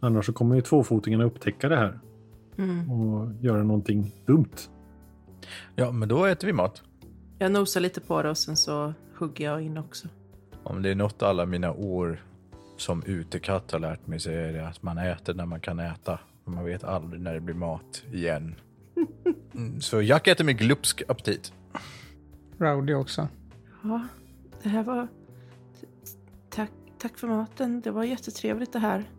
annars så kommer ju tvåfotingarna upptäcka det här Mm. och göra någonting dumt. Ja, men då äter vi mat. Jag nosar lite på det och sen så hugger jag in också. Om det är något alla mina år som utekatt har lärt mig så är det att man äter när man kan äta. Man vet aldrig när det blir mat igen. Mm, Så Jack äter med glupsk aptit. Rowdy också. Ja, det här var... Tack, tack för maten. Det var jättetrevligt det här.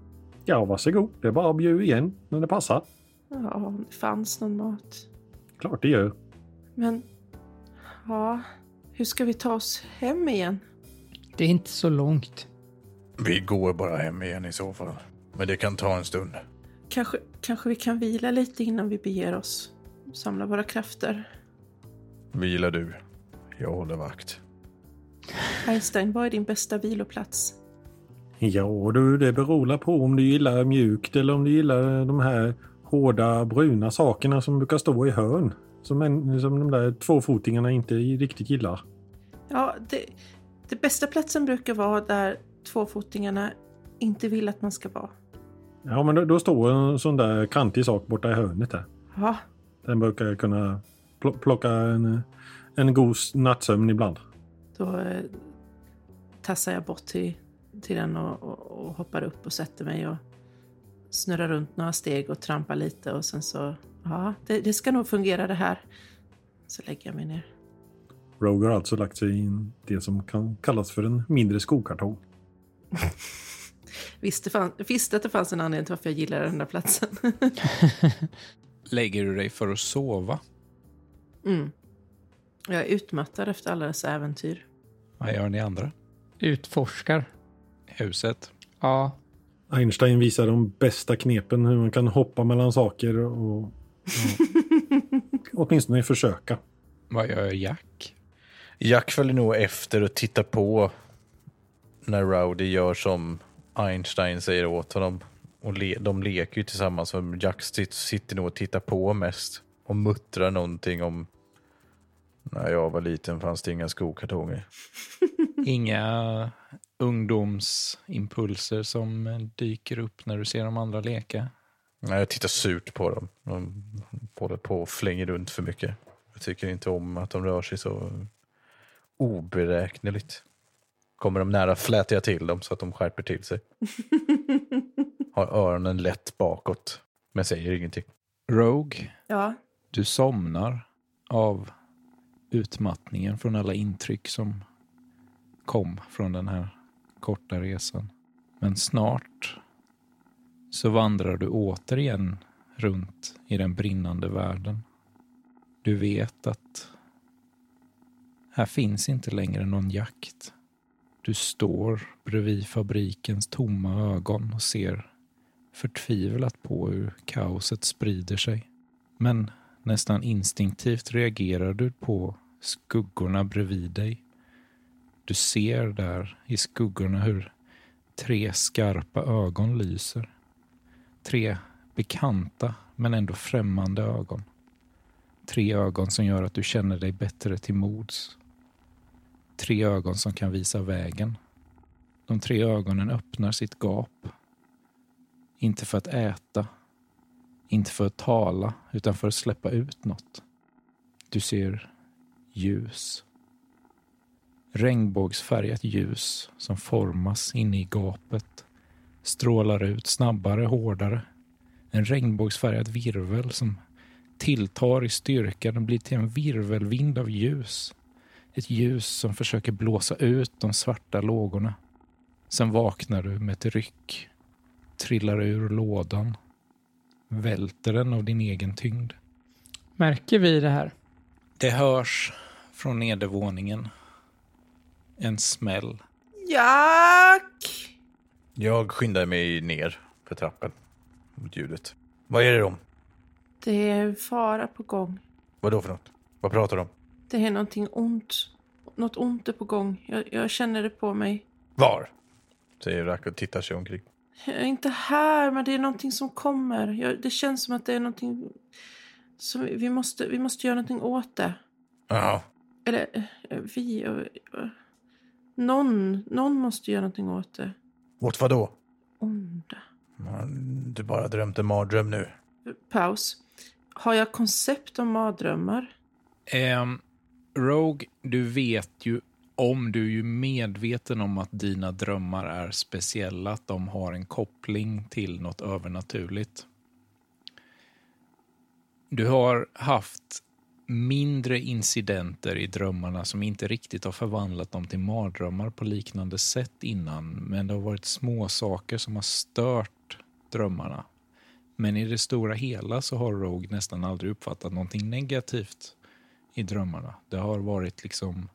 Ja, varsågod. Det är bara att bjuda igen när det passar. Ja, om det fanns någon mat. Klart det gör. Men... Ja, hur ska vi ta oss hem igen? Det är inte så långt. Vi går bara hem igen i så fall. Men det kan ta en stund. Kanske, kanske vi kan vila lite innan vi beger oss. Samla våra krafter. Vila du. Jag håller vakt. Einstein, vad är din bästa viloplats? Ja du, det beror på om du gillar mjukt eller om du gillar de här hårda bruna sakerna som brukar stå i hörn. Som, en, som de där tvåfotingarna inte riktigt gillar. Ja, det, det bästa platsen brukar vara där tvåfotingarna inte vill att man ska vara. Ja, men då, då står en sån där kantig sak borta i hörnet där. Ja, Den brukar kunna pl- plocka en, en god nattsömn ibland. då eh, tassar jag bort till, till den och, och, och hoppar upp och sätter mig och snurrar runt några steg och trampar lite och sen så, ja, det, det ska nog fungera det här. Så lägger jag mig ner. Rogue har alltså lagt sig i det som kan kallas för en mindre skokartong. Visste, fan, visste att det fanns en anledning till varför jag gillar den där platsen. Lägger du dig för att sova? mm. Jag är utmattad efter alla dessa äventyr. Vad gör ni andra? Utforskar. Huset? Ja, Einstein visar de bästa knepen hur man kan hoppa mellan saker och, och åtminstone försöka. Vad gör Jack? Jack följer nog efter och tittar på när Rowdy gör som Einstein säger åt honom. Och le de leker ju tillsammans. Så Jack sit- sitter nog och tittar på mest. Och muttrar någonting om när jag var liten fanns det inga skokartonger. Inga ungdomsimpulser som dyker upp när du ser de andra leka? Nej, jag tittar surt på dem. De håller på och flänger runt för mycket. Jag tycker inte om att de rör sig så oberäkneligt. Kommer de nära flätar jag till dem så att de skärper till sig. Har öronen lätt bakåt, men säger ingenting. Rogue, Ja, du somnar av utmattningen från alla intryck som kom från den här korta resan. Men snart så vandrar du återigen runt i den brinnande världen. Du vet att här finns inte längre någon jakt. Du står bredvid fabrikens tomma ögon och ser förtvivlat på hur kaoset sprider sig. Men nästan instinktivt reagerar du på skuggorna bredvid dig. Du ser där i skuggorna hur tre skarpa ögon lyser. Tre bekanta men ändå främmande ögon. Tre ögon som gör att du känner dig bättre till mods. Tre ögon som kan visa vägen. De tre ögonen öppnar sitt gap. Inte för att äta, inte för att tala, utan för att släppa ut något. Du ser ljus. Regnbågsfärgat ljus som formas inne i gapet. Strålar ut snabbare, hårdare. En regnbågsfärgad virvel som tilltar i styrka. Den blir till en virvelvind av ljus. Ett ljus som försöker blåsa ut de svarta lågorna. Sen vaknar du med ett ryck. Trillar ur lådan. Välter den av din egen tyngd. märker vi det här? Det hörs från nedervåningen. En smäll. Jack! Jag skyndar mig ner för trappen mot ljudet. Vad är det om? Det är fara på gång. Vad då för något? Vad pratar de om? Det är någonting ont. Något ont är på gång. Jag, jag känner det på mig. Var? Säger Rack och tittar sig omkring. Jag är inte här, men det är någonting som kommer. Jag, det känns som att det är någonting som vi måste, vi måste göra någonting åt det. Jaha. Eller eh, vi... eh, Någon, någon måste göra någonting åt det. Åt vad då? Onda. Du bara drömt en mardröm nu. Paus. Har jag koncept om mardrömmar? Ehm, Rogue, du vet ju om du är ju medveten om att dina drömmar är speciella, att de har en koppling till något övernaturligt. Du har haft mindre incidenter i drömmarna som inte riktigt har förvandlat dem till mardrömmar på liknande sätt innan, men det har varit små saker som har stört drömmarna. Men i det stora hela så har Rogue nästan aldrig uppfattat någonting negativt i drömmarna. Det har varit liksom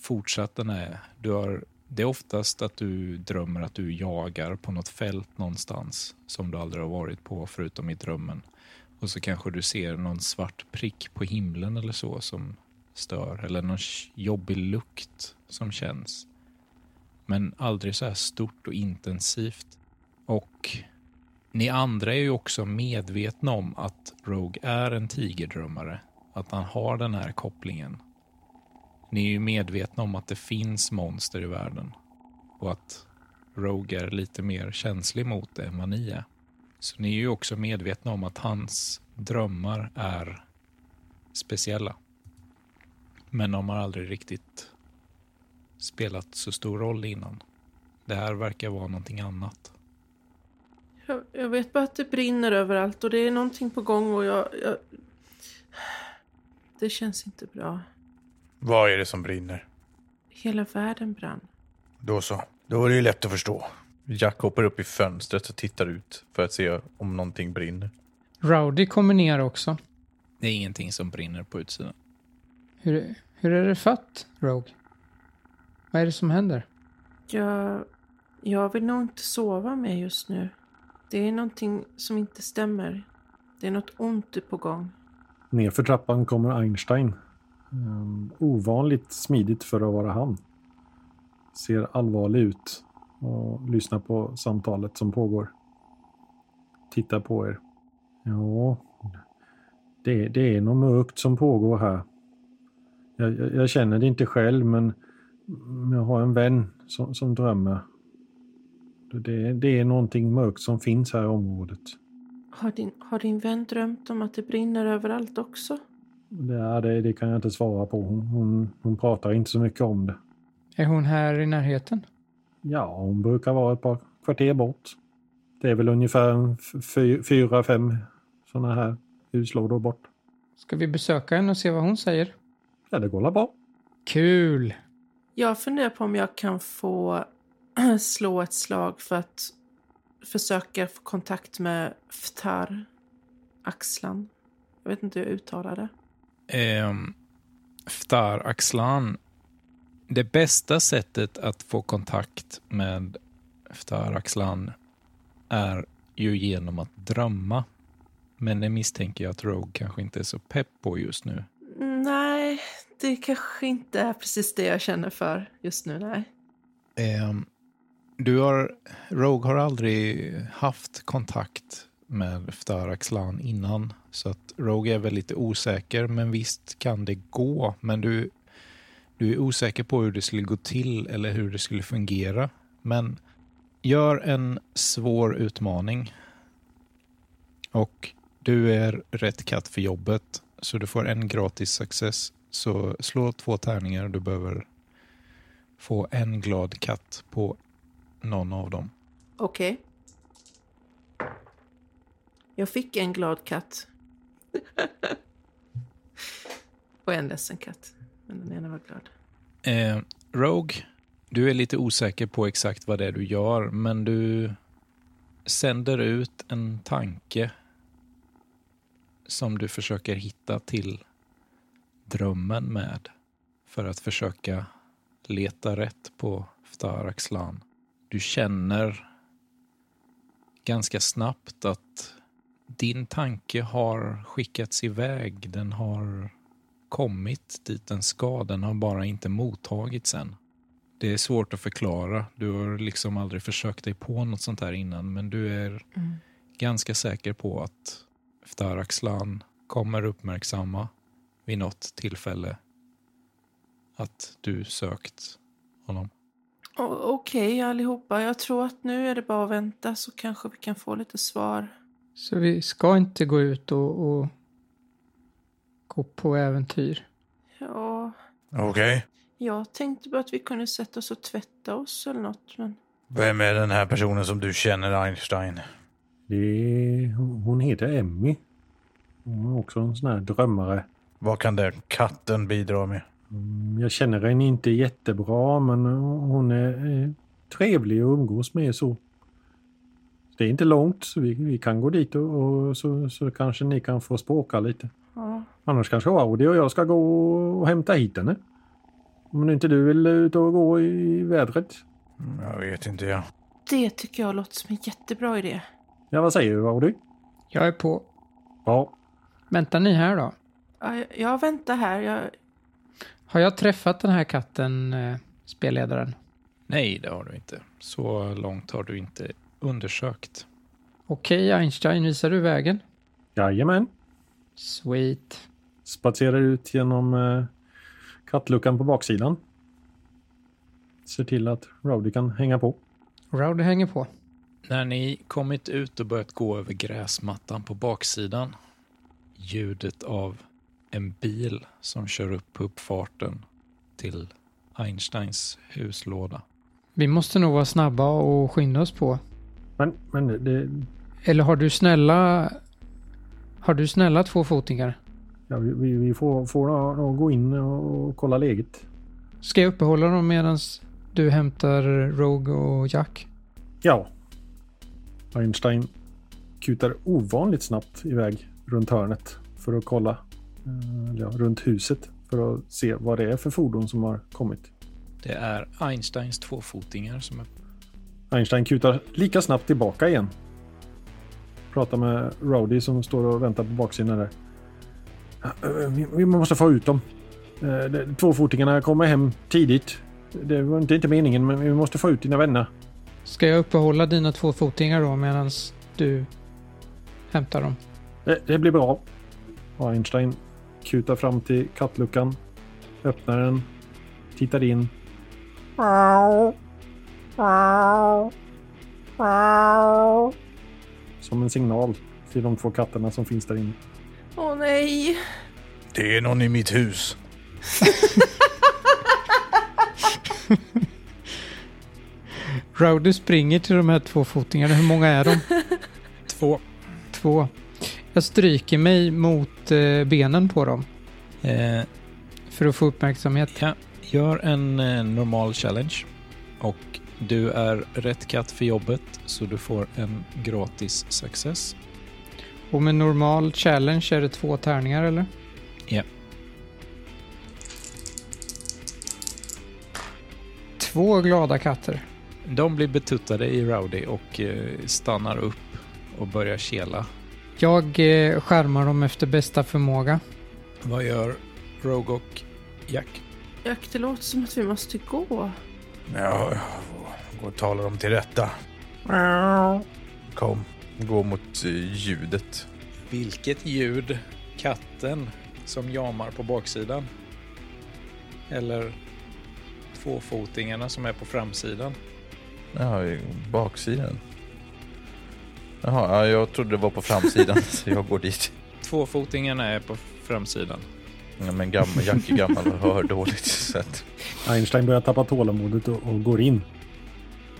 fortsatt den här, du har, det är oftast att du drömmer att du jagar på något fält någonstans som du aldrig har varit på förutom i drömmen. Och så kanske du ser någon svart prick på himlen eller så som stör eller någon jobbig lukt som känns. Men aldrig så här stort och intensivt. Och ni andra är ju också medvetna om att Rogue är en tigerdrömmare. Att han har den här kopplingen. Ni är ju medvetna om att det finns monster i världen. Och att Rogue är lite mer känslig mot det än vad ni är. Så ni är ju också medvetna om att hans drömmar är speciella. Men de har aldrig riktigt spelat så stor roll innan. Det här verkar vara någonting annat. Jag, jag vet bara att det brinner överallt och det är någonting på gång och jag, jag... Det känns inte bra. Vad är det som brinner? Hela världen brann. Då så. Då är det ju lätt att förstå. Jack hoppar upp i fönstret och tittar ut för att se om någonting brinner. Rowdy kommer ner också. Det är ingenting som brinner på utsidan. Hur, hur är det fatt, Rogue? Vad är det som händer? Jag, jag vill nog inte sova mer just nu. Det är någonting som inte stämmer. Det är något ont på gång. Nerför trappan kommer Einstein. Um, ovanligt smidigt för att vara han. Ser allvarlig ut och lyssnar på samtalet som pågår. Tittar på er. Ja, det, det är något mörkt som pågår här. Jag, jag, jag, känner det inte själv men jag har en vän som, som drömmer. Det, det är någonting mörkt som finns här i området. Har din, har din vän drömt om att det brinner överallt också? Det, det, det kan jag inte svara på. Hon, hon, hon pratar inte så mycket om det. Är hon här i närheten? Ja, hon brukar vara ett par kvarter bort. Det är väl ungefär fyra, fem sådana här huslådor bort. Ska vi besöka henne och se vad hon säger? Ja, det går bra. Kul! Jag funderar på om jag kan få slå ett slag för att försöka få kontakt med Ftar Axlan. Jag vet inte hur jag uttalar det. Eh, Ftar Axlan. Det bästa sättet att få kontakt med Ftar Axlan är ju genom att drömma. Men det misstänker jag att Rogue kanske inte är så pepp på just nu. Nej, det kanske inte är precis det jag känner för just nu, nej. Eh, du har, Rogue har aldrig haft kontakt med Ftaraxlan innan. Så att Rogue är väl lite osäker, men visst kan det gå. Men du, du är osäker på hur det skulle gå till eller hur det skulle fungera. Men gör en svår utmaning. Och du är rätt katt för jobbet, så du får en gratis success. Så slå två tärningar. Du behöver få en glad katt på någon av dem. Okej. Okay. Jag fick en glad katt. Och en ledsen katt. Men den ena var glad. Eh, Rogue, du är lite osäker på exakt vad det är du gör, men du sänder ut en tanke som du försöker hitta till drömmen med för att försöka leta rätt på Ftaraxlan. Du känner ganska snabbt att din tanke har skickats iväg. Den har kommit dit den ska. Den har bara inte mottagits än. Det är svårt att förklara. Du har liksom aldrig försökt dig på något sånt här innan, men du är mm. ganska säker på att Ftaraxlan kommer uppmärksamma vid något tillfälle att du sökt honom. Okej okay, allihopa, jag tror att nu är det bara att vänta så kanske vi kan få lite svar. Så vi ska inte gå ut och, och gå på äventyr. Ja, Okej. jag tänkte bara att vi kunde sätta oss och tvätta oss eller något. Men Vem är den här personen som du känner, Einstein? Det är, hon heter Emmy. Hon är också en sån här drömmare. Vad kan den katten bidra med? Mm, Jag känner henne inte jättebra men hon är eh, trevlig att umgås med så. Det är inte långt så vi, vi kan gå dit och, och så, så kanske ni kan få språka lite. ja, Annars kanske Audi och jag ska gå och hämta hit henne. Om inte du vill ut och gå i vädret. Mm, Jag vet inte, jag. det tycker jag låter som en jättebra idé. Ja, vad säger du Audi? Jag är på. Ja, Väntar ni här då? Ja, jag- jag väntar här. Jag, Har jag träffat den här katten, eh, spelledaren? Nej, det har du inte. Så långt har du inte undersökt. Okej, Einstein, visar du vägen? jajamän. Sweet. Spatserar ut genom eh, kattluckan på baksidan. Ser till att Rowdy kan hänga på. Rowdy hänger på. När ni kommit ut och börjat gå över gräsmattan på baksidan, ljudet av en bil som kör upp på uppfarten till Einsteins huslåda. Vi måste nog vara snabba och skynda oss på. Men, men det, Eller har du snälla... Har du snälla två fotingar? ja, vi, vi får, får nog- nog gå in och kolla läget. Ska jag uppehålla dem medan du hämtar Rogue och Jack? Ja. Einstein kutar ovanligt snabbt iväg runt hörnet för att kolla. eh, Ja, runt huset för att se vad det är för fordon som har kommit. Det är Einsteins tvåfotingar som är... Einstein kutar lika snabbt tillbaka igen. Pratar med Rowdy som står och väntar på baksidan där. Vi, måste få ut dem. Eh, Tvåfotingarna kommer hem tidigt. Det var inte, inte meningen men vi måste få ut dina vänner. Ska jag uppehålla dina två fotingar då medan du hämtar dem? Det, det blir bra. Och Einstein kutar fram till kattluckan. Öppnar den. Tittar in. Som en signal till de två katterna som finns där inne. åh nej! Det är någon i mitt hus. Rowdy springer till de här två fotingarna. Hur många är de? Två. Två. Jag stryker mig mot eh, benen på dem Eh, för att få uppmärksamhet. ja, gör en eh, normal challenge. Och du är rätt katt för jobbet, så du får en gratis success. Och med normal challenge är det två tärningar eller? Ja. Två glada katter. De blir betuttade i Rowdy och eh, stannar upp och börjar kela. Jag eh, skärmar dem efter bästa förmåga. Vad gör Rogue och Jack? Jack, det låter som att vi måste gå. Ja, och tala dem till rätta. Kom, gå mot eh, ljudet. Vilket ljud? Katten som jamar på baksidan? Eller tvåfotingarna som är på framsidan? Ja, baksidan. Jaha, ja, jag trodde det var på framsidan, så jag går dit. Tvåfotingarna är på framsidan. Ja, men gammal, Jack är gammal och hör dåligt. Så att, Einstein börjar tappa tålamodet och, och går in.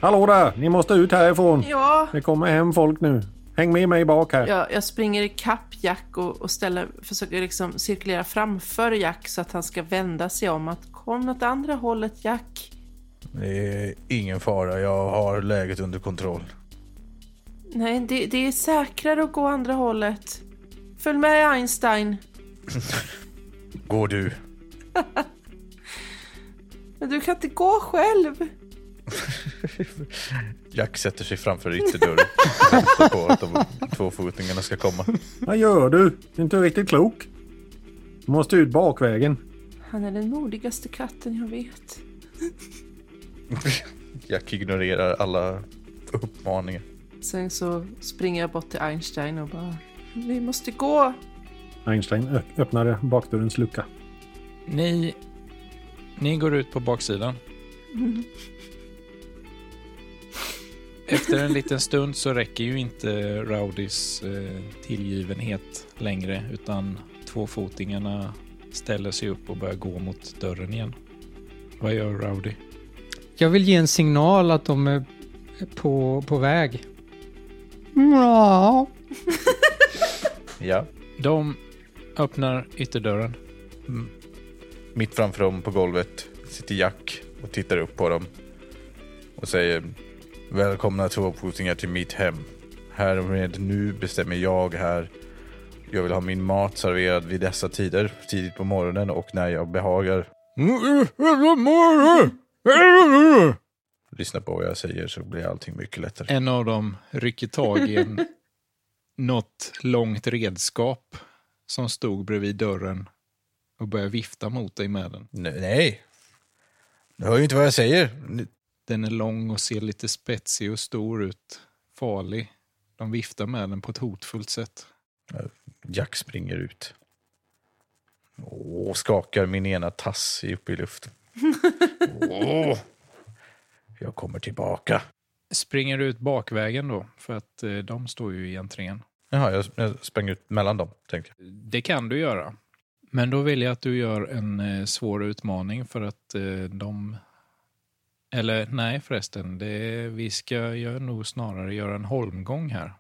Hallå där! Ni måste ut härifrån! Ja, Det kommer hem folk nu. Häng med mig bak här. jag, jag springer i kapp Jack och, och ställer, försöker liksom cirkulera framför Jack så att han ska vända sig om. Att kom åt andra hållet Jack. det är ingen fara, jag har läget under kontroll. Nej, det, det är säkrare att gå andra hållet. Följ med Einstein. Går du? Men du kan inte gå själv. Jack sätter sig framför ytterdörren. Väntar på att de tvåfotingarna ska komma. Vad gör du? Du är inte riktigt klok. Du måste ut bakvägen. Han är den modigaste katten jag vet. Jack ignorerar alla uppmaningar. Sen så springer jag bort till Einstein och bara Vi måste gå. Einstein ö- öppnade bakdörrens lucka. Ni, ni går ut på baksidan. Efter en liten stund så räcker ju inte Rowdys eh, tillgivenhet längre utan tvåfotingarna ställer sig upp och börjar gå mot dörren igen. Vad gör Rowdy? Jag vill ge en signal att de är på, på väg. Ja. Ja. De öppnar ytterdörren. Mitt framför dem på golvet sitter Jack och tittar upp på dem. Och säger Välkomna tvåfotingar till mitt hem. Härmed nu bestämmer jag här. Jag vill ha min mat serverad vid dessa tider, tidigt på morgonen och när jag behagar. Lyssna på vad jag säger så blir allting mycket lättare. En av dem rycker tag i en, något långt redskap som stod bredvid dörren och börjar vifta mot dig med den. Nej, nej. Du hör ju inte vad jag säger. Den är lång och ser lite spetsig och stor ut. Farlig. De viftar med den på ett hotfullt sätt. Jack springer ut. Och skakar min ena tass upp i luften. Åh, jag kommer tillbaka. Springer ut bakvägen då, för att eh, de står ju i entrén. Jaha, jag, jag sprang ut mellan dem, tänkte jag. Det kan du göra. Men då vill jag att du gör en eh, svår utmaning för att eh, de... Eller nej förresten, det, vi ska göra, nog snarare göra en holmgång här.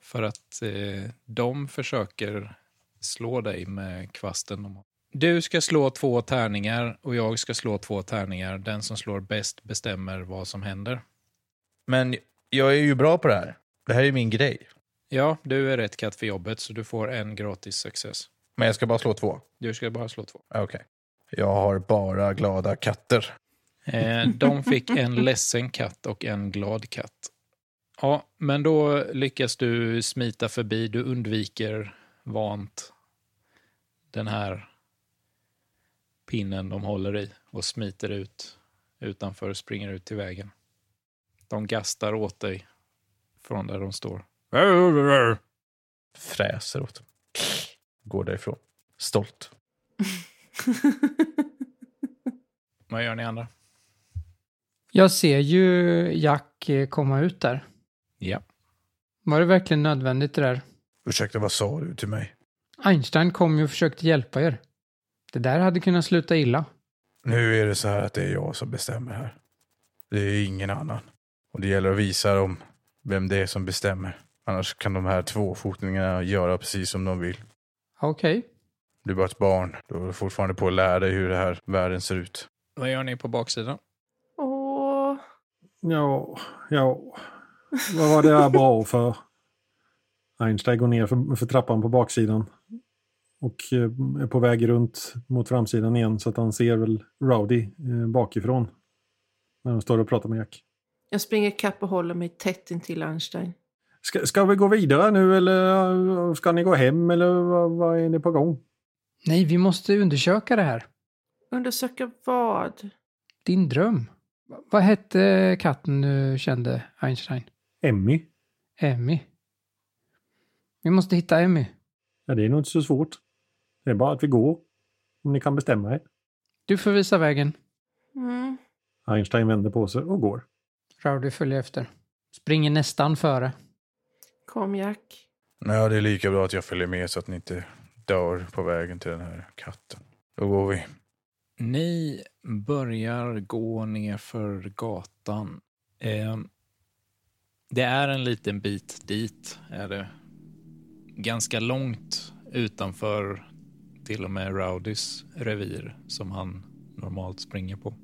För att eh, de försöker slå dig med kvasten. de har. Du ska slå två tärningar och jag ska slå två tärningar. Den som slår bäst bestämmer vad som händer. Men jag är ju bra på det här. Det här är min grej. Ja, du är rätt katt för jobbet så du får en gratis success. Men jag ska bara slå två. Du ska bara slå två. Okej. Jag har bara glada katter. Eh, de fick en ledsen katt och en glad katt. Ja, men då lyckas du smita förbi. Du undviker vant den här pinnen de håller i och smiter ut utanför och springer ut till vägen. De gastar åt dig från där de står. Fräser åt dem. Går därifrån. Stolt. Vad gör ni andra? Jag ser ju Jack eh, komma ut där. Ja. Var det verkligen nödvändigt det där? Ursäkta, vad sa du till mig? Einstein kom ju och försökte hjälpa er. Det där hade kunnat sluta illa. Nu är det så här att det är jag som bestämmer här. Det är ingen annan. Och det gäller att visa dem vem det är som bestämmer. Annars kan de här tvåfotingarna göra precis som de vill. Okej. Du är bara ett barn. Du är fortfarande på att lära dig hur det här världen ser ut. Vad gör ni på baksidan? Ja, ja. Vad var det här bra för? Einstein går ner för, för trappan på baksidan. Och eh, är på väg runt mot framsidan igen så att han ser väl Rowdy eh, bakifrån. När de står och pratar med Jack. jag springer kapp och håller mig tätt intill Einstein. Ska, ska vi gå vidare nu eller eh, ska ni gå hem eller vad, vad är ni på gång? Nej, vi måste undersöka det här. Undersöka vad? Din dröm. Va- Vad hette katten du kände, Einstein? Emmy? Emmy. Vi måste hitta Emmy. Ja, det är nog inte så svårt. Det är bara att vi går. Om ni kan bestämma er. Du får visa vägen. Mm. Einstein vänder på sig och går. Rowdy följer efter. Springer nästan före. Kom Jack. Ja, det är lika bra att jag följer med så att ni inte dör på vägen till den här katten. Då går vi. Ni börjar gå ner för gatan. Eh, det är en liten bit dit, är det. Ganska långt utanför till och med Rowdys revir som han normalt springer på.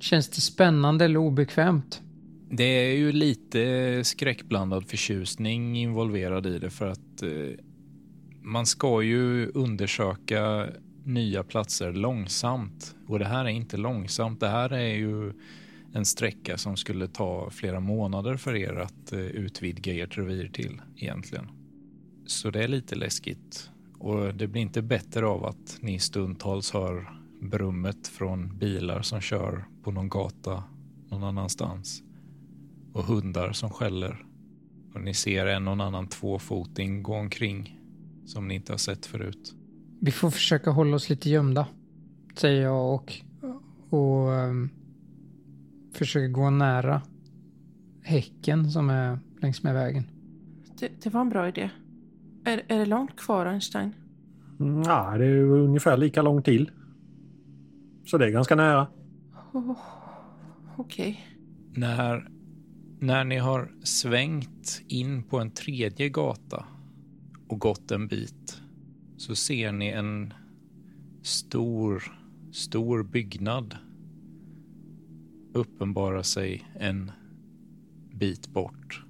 Känns det spännande eller obekvämt? Det är ju lite skräckblandad förtjusning involverad i det för att eh, man ska ju undersöka nya platser långsamt. Och det här är inte långsamt. Det här är ju en sträcka som skulle ta flera månader för er att eh, utvidga ert revir till egentligen. Så det är lite läskigt. Och det blir inte bättre av att ni stundtals hör brummet från bilar som kör på någon gata någon annanstans. Och hundar som skäller. Och ni ser en och annan tvåfoting gå omkring som ni inte har sett förut. Vi får försöka hålla oss lite gömda. Säger jag och, och um, försöker gå nära häcken som är längs med vägen. Det, det var en bra idé. Är, är det långt kvar, Einstein? Mm, ja, det är ungefär lika långt till. Så det är ganska nära. Oh, Okej. När, när ni har svängt in på en tredje gata och gått en bit så ser ni en stor, stor byggnad uppenbara sig en bit bort.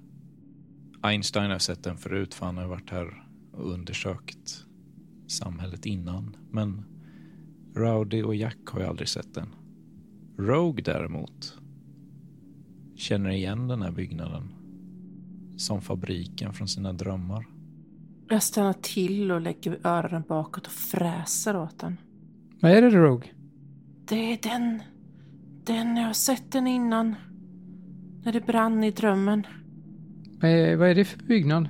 Einstein har sett den förut för han har varit här och undersökt samhället innan. Men Rowdy och Jack har ju aldrig sett den. Rogue däremot känner igen den här byggnaden som fabriken från sina drömmar. Jag stannar till och lägger öronen bakåt och fräser åt den. Vad är det Rogue? Det är den. Den, jag har sett den innan. När det brann i drömmen. Vad är, vad är det för byggnad?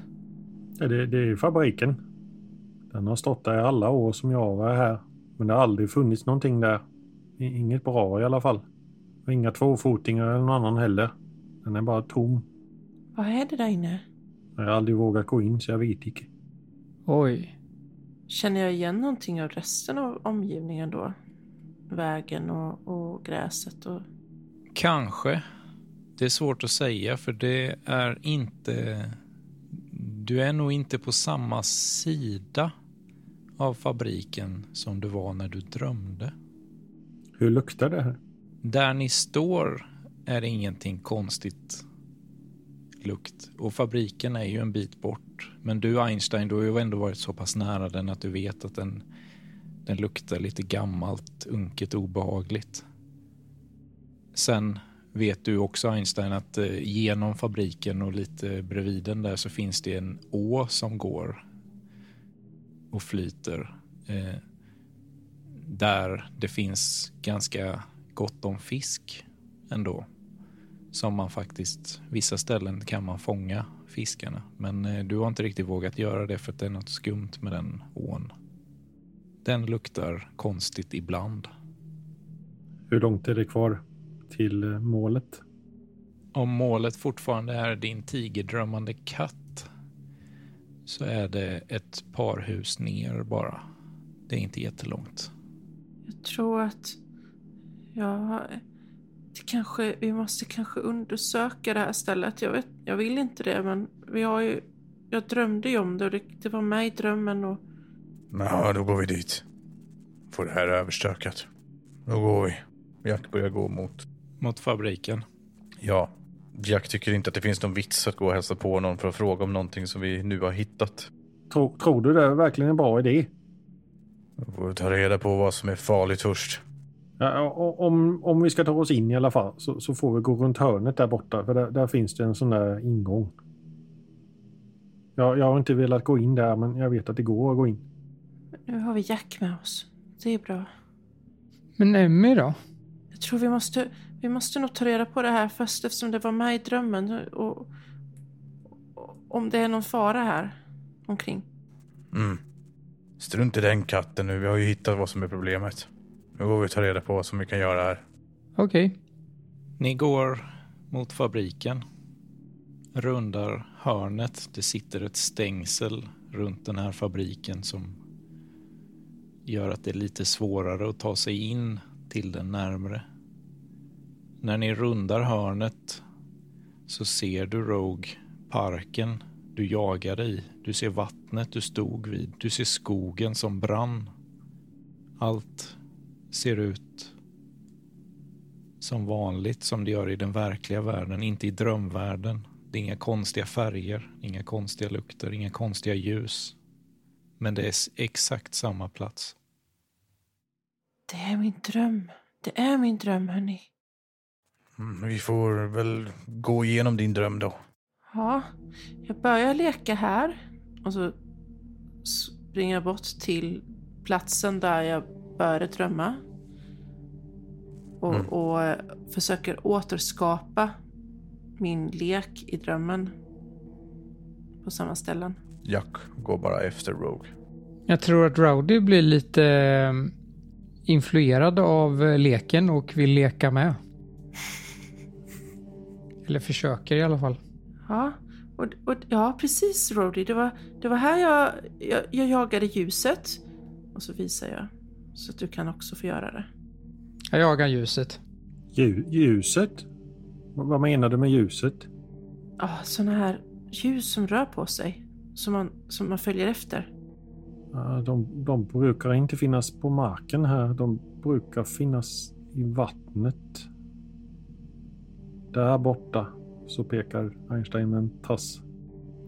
Ja, det, det är ju fabriken. Den har stått där i alla år som jag var här. Men det har aldrig funnits någonting där. Inget bra i alla fall. Och inga tvåfotingar eller någon annan heller. Den är bara tom. Vad är det där inne? Jag har aldrig vågat gå in så jag vet inte. Oj. Känner jag igen någonting av resten av omgivningen då? Vägen och, och gräset och... Kanske. Det är svårt att säga för det är inte... Du är nog inte på samma sida av fabriken som du var när du drömde. Hur luktar det här? Där ni står är det ingenting konstigt lukt. Och fabriken är ju en bit bort. Men du Einstein, du har ju ändå varit så pass nära den att du vet att den, den luktar lite gammalt, unket, obehagligt. Sen vet du också Einstein att eh, genom fabriken och lite bredvid den där så finns det en å som går och flyter. Eh, där det finns ganska gott om fisk ändå. Som man faktiskt, vissa ställen kan man fånga fiskarna. Men eh, du har inte riktigt vågat göra det för att det är något skumt med den ån. Den luktar konstigt ibland. Hur långt är det kvar till eh, målet? Om målet fortfarande är din tigerdrömmande katt så är det ett par hus ner bara. Det är inte jättelångt. Jag tror att... Ja... Det kanske, vi måste kanske undersöka det här stället. Jag, vet, jag vill inte det, men vi har ju... Jag drömde ju om det och det, det var med i drömmen och... Ja, då går vi dit. Får det här överstökat. Då går vi. Jack börjar gå mot... Mot fabriken. Ja, Jack tycker inte att det finns någon vits att gå och hälsa på någon för att fråga om någonting som vi nu har hittat. Tror, tror du det är verkligen en bra idé? Vi får ta reda på vad som är farligt först. Ja, om, om vi ska ta oss in i alla fall så, så får vi gå runt hörnet där borta. För där, där finns det en sån där ingång. Ja, jag har inte velat gå in där men jag vet att det går att gå in. Nu har vi Jack med oss. Det är bra. Men Emmy då? Jag tror vi måste, vi måste nog ta reda på det här först eftersom det var med i drömmen. Och, och om det är någon fara här omkring. Mm. Strunt i den katten nu. Vi har ju hittat vad som är problemet. Nu går vi och tar reda på vad som vi kan göra här. Okej. Ni går mot fabriken. Rundar hörnet. Det sitter ett stängsel runt den här fabriken som gör att det är lite svårare att ta sig in till den närmre. När ni rundar hörnet så ser du Rogue parken du jagade i. Du ser vattnet du stod vid. Du ser skogen som brann. Allt ser ut som vanligt som det gör i den verkliga världen, inte i drömvärlden. Det är inga konstiga färger, inga konstiga lukter, inga konstiga ljus. Men det är exakt samma plats. Det är min dröm. Det är min dröm, hörni. Mm, vi får väl gå igenom din dröm då. Ja, jag börjar leka här. Och så springer jag bort till platsen där jag började drömma. Och, Mm. och försöker återskapa min lek i drömmen. På samma ställen. Jack går bara efter Rogue. Jag tror att Rowdy blir lite eh, influerad av leken och vill leka med. Eller försöker i alla fall. Ja, Och, och, ja, precis Rody. Det var, det var här jag, jag, jag jagade ljuset. Och så visar jag. Så att du kan också få göra det. Jag jagar ljuset. Lju- ljuset? Vad vad menar du med ljuset? Ja, sådana här ljus som rör på sig. Som man, som man följer efter. Ja, De, de brukar inte finnas på marken här. De brukar finnas i vattnet. Där borta så pekar Einstein med en tass.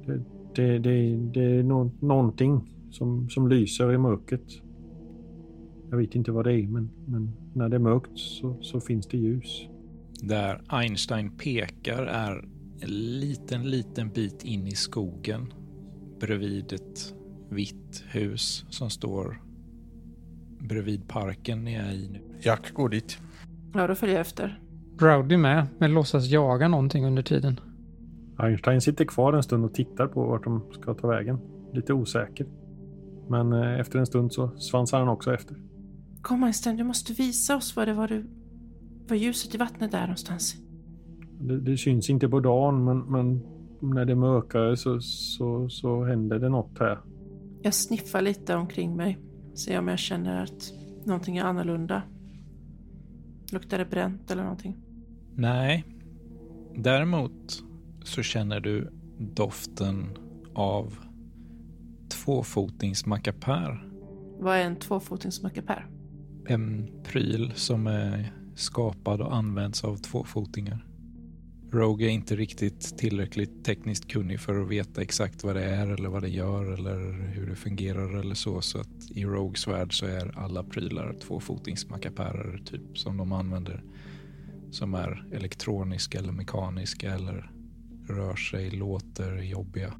Det, det, det, det är nå någonting som, som lyser i mörkret. Jag vet inte vad det är, men, men när det är mörkt så, så finns det ljus. Där Einstein pekar är en liten, liten bit in i skogen bredvid ett vitt hus som står bredvid parken ni är i nu. Jack går dit. Ja, då följer jag efter. Rowdy med, men låtsas jaga någonting under tiden. Einstein sitter kvar en stund och tittar på vart de ska ta vägen. Lite osäker. Men eh, efter en stund så svansar han också efter. Kom Einstein, du måste visa oss vad det var du... Vad ljuset i vattnet är någonstans. Det, det syns inte på dagen, men, men när det är mörkare så, så, så händer det något här. Jag sniffar lite omkring mig. Ser om jag känner att någonting är annorlunda. Luktar det bränt eller någonting? Nej. Däremot så känner du doften av tvåfotingsmackapär. Vad är en tvåfotingsmackapär? En pryl som är skapad och används av tvåfotingar. Rogue är inte riktigt tillräckligt tekniskt kunnig för att veta exakt vad det är eller vad det gör eller hur det fungerar eller så. Så att i Rogues värld så är alla prylar tvåfotingsmackapärer typ som de använder. Som är elektroniska eller mekaniska eller rör sig, låter jobbiga.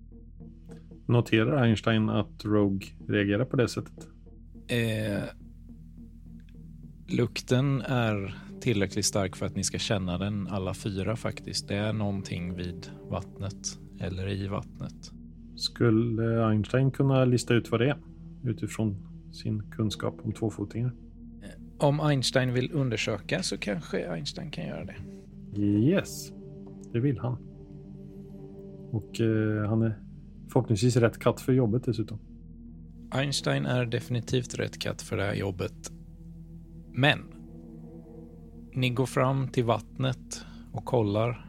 Noterar Einstein att Rogue reagerar på det sättet? Eh, lukten är tillräckligt stark för att ni ska känna den alla fyra faktiskt. Det är någonting vid vattnet eller i vattnet. Skulle Einstein kunna lista ut vad det är utifrån sin kunskap om tvåfotingar? Om Einstein vill undersöka så kanske Einstein kan göra det. Yes, det vill han. Och eh, han är förhoppningsvis rätt katt för jobbet dessutom. Einstein är definitivt rätt katt för det här jobbet. Men ni går fram till vattnet och kollar.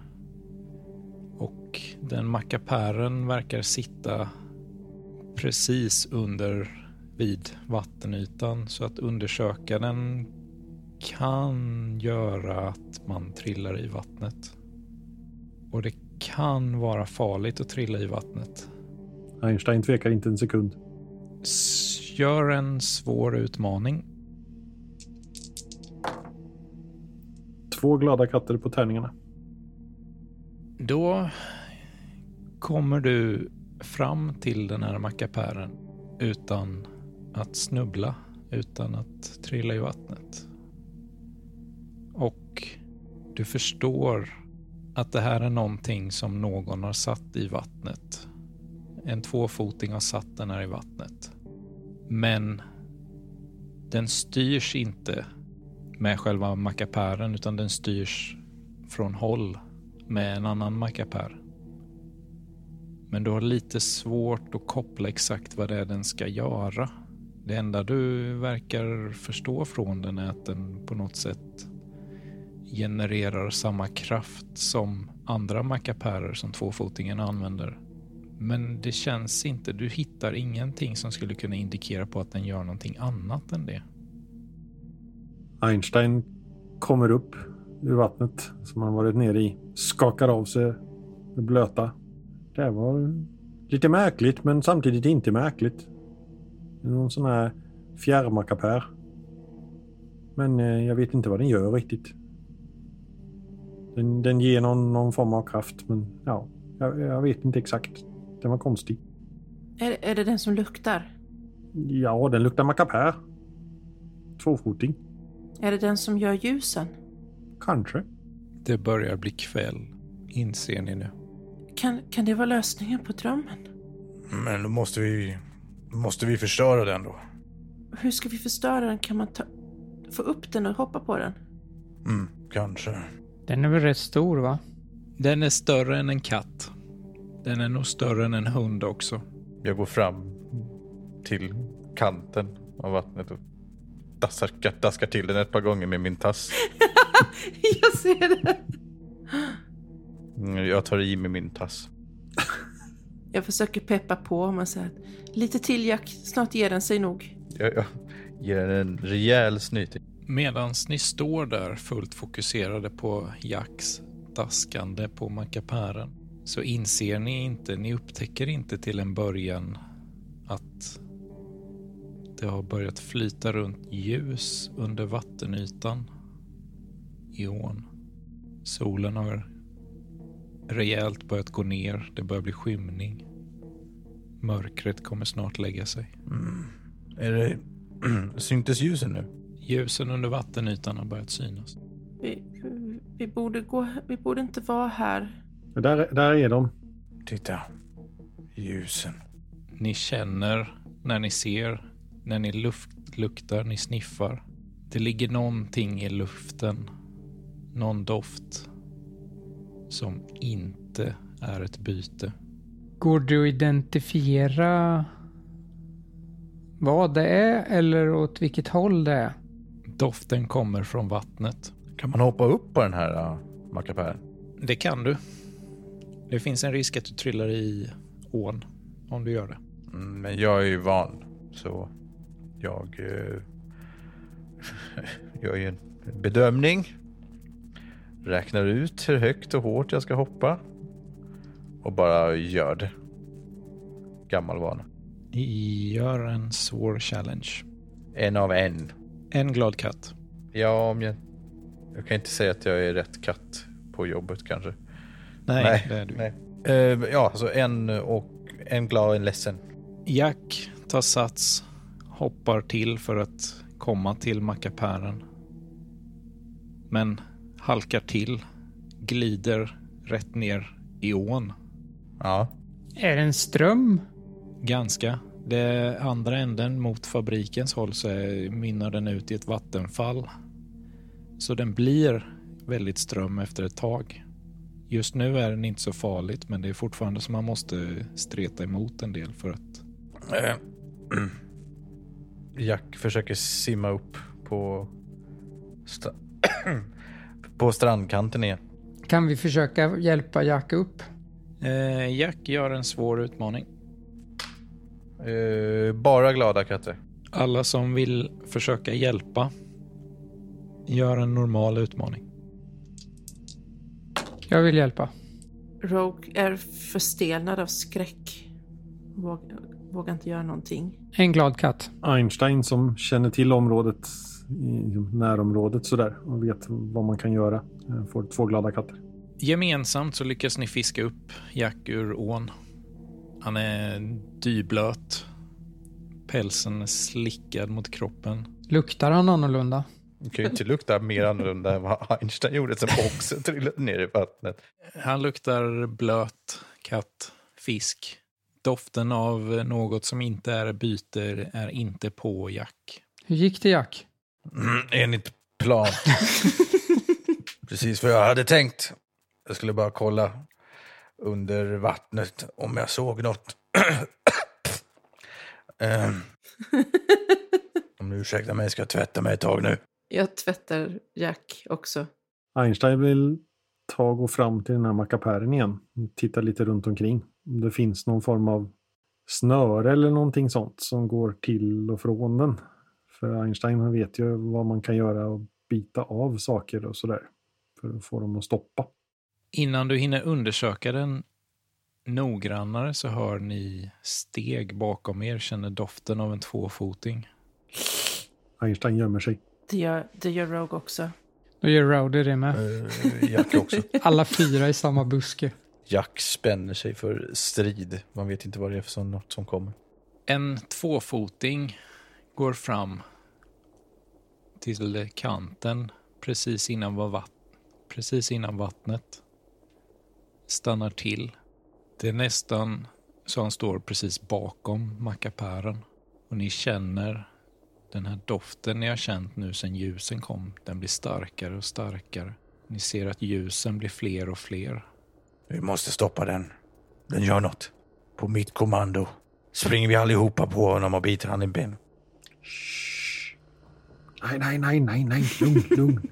Och den mackapären verkar sitta precis under vid vattenytan så att undersöka den kan göra att man trillar i vattnet. Och det kan vara farligt att trilla i vattnet. Einstein tvekar inte en sekund. Gör en svår utmaning. Två glada katter på tärningarna. Då kommer du fram till den här mackapären utan att snubbla, utan att trilla i vattnet. Och du förstår att det här är någonting som någon har satt i vattnet. En tvåfoting har satt den här i vattnet. Men den styrs inte med själva mackapären utan den styrs från håll med en annan mackapär. Men du har lite svårt att koppla exakt vad det är den ska göra. Det enda du verkar förstå från den är att den på något sätt genererar samma kraft som andra mackapärer som tvåfotingen använder. Men det känns inte, du hittar ingenting som skulle kunna indikera på att den gör någonting annat än det. Einstein kommer upp ur vattnet som han varit nere i. Skakar av sig det blöta. Det var lite märkligt men samtidigt inte märkligt. Någon sån här fjärrmackapär. Men eh, jag vet inte vad den gör riktigt. Den, den ger någon, någon form av kraft men ja, jag, jag vet inte exakt. Den var konstig. Är, är det den som luktar? Ja, den luktar mackapär. Tvåfoting. Är det den som gör ljusen? Kanske. Det börjar bli kväll, inser ni nu. Kan, kan det vara lösningen på drömmen? Men då måste vi, måste vi förstöra den då. Hur ska vi förstöra den? Kan man ta, få upp den och hoppa på den? Mm, kanske. Den är väl rätt stor va? Den är större än en katt. Den är nog större än en hund också. Jag går fram till kanten av vattnet och daskar, daskar till den ett par gånger med min tass. Jag ser det. Mm, Jag tar i med min tass. Jag försöker peppa på men säger att lite till Jack, snart ger den sig nog. Jag, jag ger den en rejäl snyting. Medan ni står där fullt fokuserade på Jacks daskande på mackapären så inser ni inte, ni upptäcker inte till en början att det har börjat flyta runt ljus under vattenytan i ån. Solen har rejält börjat gå ner, det börjar bli skymning. Mörkret kommer snart lägga sig. Är det... Syntes ljusen nu? Ljusen under vattenytan har börjat synas. Vi, vi, borde gå, vi borde inte vara här. Där, där är de. Titta. Ljusen. Ni känner när ni ser, när ni luft, luktar, ni sniffar. Det ligger någonting i luften, någon doft som inte är ett byte. Går det att identifiera vad det är eller åt vilket håll det är? Doften kommer från vattnet. Kan man hoppa upp på den här uh, mackapären? Det kan du. Det finns en risk att du trillar i ån om du gör det. Mm, men jag är ju van, så jag uh, gör ju en bedömning. Räknar ut hur högt och hårt jag ska hoppa. Och bara gör det. Gammal vana. Gör en svår challenge. En av en. En glad katt. Ja, om jag... Jag kan inte säga att jag är rätt katt på jobbet kanske. Nej, det är du. Nej. Eh, ja, så en och en glad och en ledsen. Jack tar sats, hoppar till för att komma till mackapären. Men halkar till, glider rätt ner i ån. Ja. Är det en ström? Ganska. Det andra änden mot fabrikens håll så är, mynnar den ut i ett vattenfall. Så den blir väldigt ström efter ett tag. Just nu är den inte så farligt men det är fortfarande som man måste streta emot en del för att Jack försöker simma upp på, stra- på strandkanten igen. Kan vi försöka hjälpa Jack upp? Eh, Jack gör en svår utmaning. Eh, bara glada katter. Alla som vill försöka hjälpa gör en normal utmaning. Jag vill hjälpa. Rogue är förstelnad av skräck. Vågar, inte göra någonting. En glad katt. Einstein som känner till området i närområdet sådär och vet vad man kan göra. eh, Får två glada katter. Gemensamt så lyckas ni fiska upp Jack ur ån. Han är dyblöt. Pälsen är slickad mot kroppen. Luktar han annorlunda? Det kan ju inte lukta mer annorlunda än vad Einstein gjorde som också trillade ner i vattnet. Han luktar blöt katt, fisk. Doften av något som inte är byte är inte på Jack. Hur gick det Jack? Mm, enligt plan. Precis vad jag hade tänkt. Jag skulle bara kolla under vattnet om jag såg något. Ehm. om du ursäktar mig ska jag tvätta mig ett tag nu. Jag tvättar Jack också. Einstein vill ta och gå fram till den här mackapären igen. Titta lite runt omkring. Om det finns någon form av snöre eller någonting sånt som går till och från den. För Einstein han vet ju vad man kan göra och bita av saker och sådär. För att få dem att stoppa. Innan du hinner undersöka den noggrannare så hör ni steg bakom er, känner doften av en tvåfoting. Einstein gömmer sig. Det gör, det gör Rogue också. Då gör Rowdy det med. Eh, Jack också. Alla fyra i samma buske. Jack spänner sig för strid. Man vet inte vad det är för som, något som kommer. En tvåfoting går fram till kanten precis innan, var vatt- precis innan vattnet. Stannar till. Det är nästan så han står precis bakom mackapären. Och ni känner den här doften ni har känt nu sen ljusen kom. Den blir starkare och starkare. Ni ser att ljusen blir fler och fler. Vi måste stoppa den. den gör något. På mitt kommando springer vi allihopa på honom och biter han i ben. Nej, nej, nej, nej, nej. Lugn, lugn.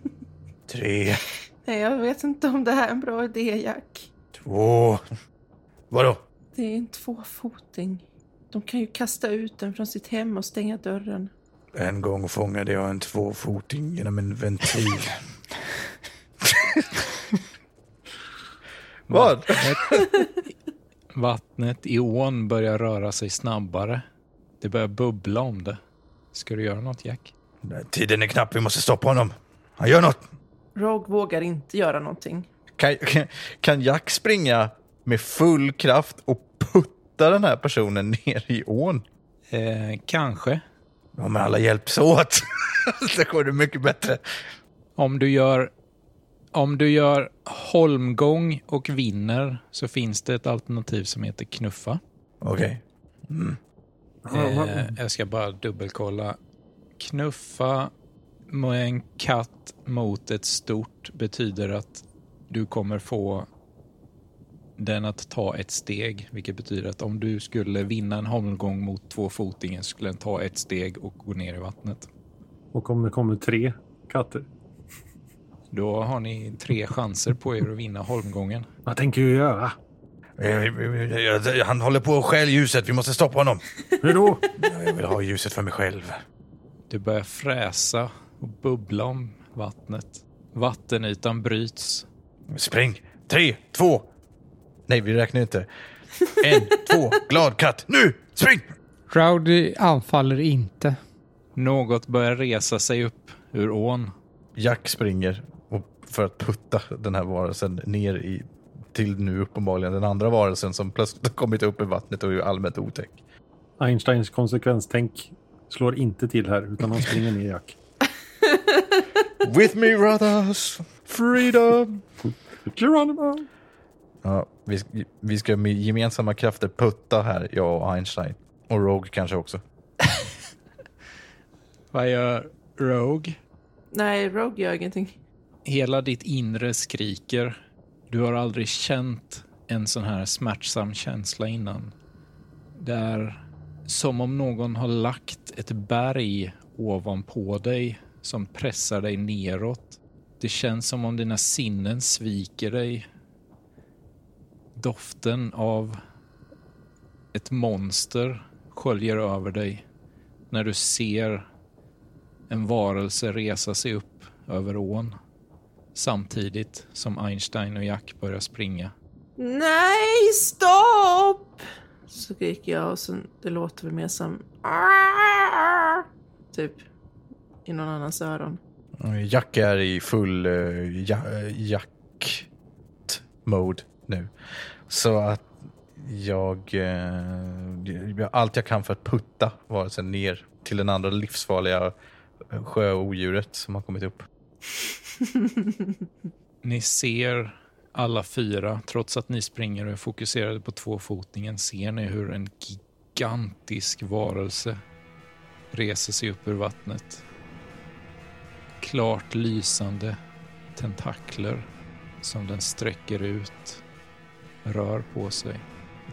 Tre, Nej, jag vet inte om det här är en bra idé, Jack. två... Vadå? Det är en tvåfoting. De kan ju kasta ut den från sitt hem och stänga dörren. En gång fångade jag en tvåfoting genom en ventil. Vad? Vattnet i ån börjar röra sig snabbare. Det börjar bubbla om det. Ska du göra något, Jack? Tiden är knapp, vi måste stoppa honom. Han gör något. Rogue vågar inte göra någonting. Kan, kan, kan Jack springa med full kraft och putta den här personen ner i ån? Eh, kanske. Ja, men alla hjälps åt. så går det mycket bättre. Om du gör om du gör holmgång och vinner så finns det ett alternativ som heter knuffa. Okej. Eh, jag ska bara dubbelkolla. Knuffa med en katt mot ett stort betyder att du kommer få den att ta ett steg, vilket betyder att om du skulle vinna en holmgång mot tvåfotingen skulle den ta ett steg och gå ner i vattnet. Och om det kommer tre katter. Då har ni tre chanser på er att vinna holmgången. Vad tänker du göra? Eh, Han håller på att stjäl ljuset, vi måste stoppa honom. Hur då? Jag vill ha ljuset för mig själv. Det börjar fräsa och bubbla om vattnet. Vattenytan bryts. Spring! Tre, två... Nej, vi räknar inte. En, två, glad katt. Nu! Spring! Rowdy anfaller inte. Något börjar resa sig upp ur ån. Jack springer och för att putta den här varelsen ner i till nu uppenbarligen den andra varelsen som plötsligt har kommit upp i vattnet och är allmänt otäck. Einsteins konsekvenstänk slår inte till här, utan han springer ner Jack. With me brothers, freedom! Geronimo! Ja, vi, vi ska med gemensamma krafter putta här, jag och Einstein. Och Rogue kanske också. Vad gör Rogue? Nej, Rogue gör ingenting. Hela ditt inre skriker. Du har aldrig känt en sån här smärtsam känsla innan. Det är som om någon har lagt ett berg ovanpå dig som pressar dig neråt. Det känns som om dina sinnen sviker dig. Doften av ett monster sköljer över dig när du ser en varelse resa sig upp över ån samtidigt som Einstein och Jack börjar springa. Nej, stopp! Skriker jag och sen, det låter väl mer som typ i någon annans öron. Jack är i full uh, ja, jakt-mode nu. Så att jag uh, gör allt jag kan för att putta varelsen ner till den andra livsfarliga eh, sjöodjuret som har kommit upp. Ni ser alla fyra, trots att ni springer och är fokuserade på tvåfotningen, ser ni hur en gigantisk varelse reser sig upp ur vattnet. Klart lysande tentakler som den sträcker ut, rör på sig.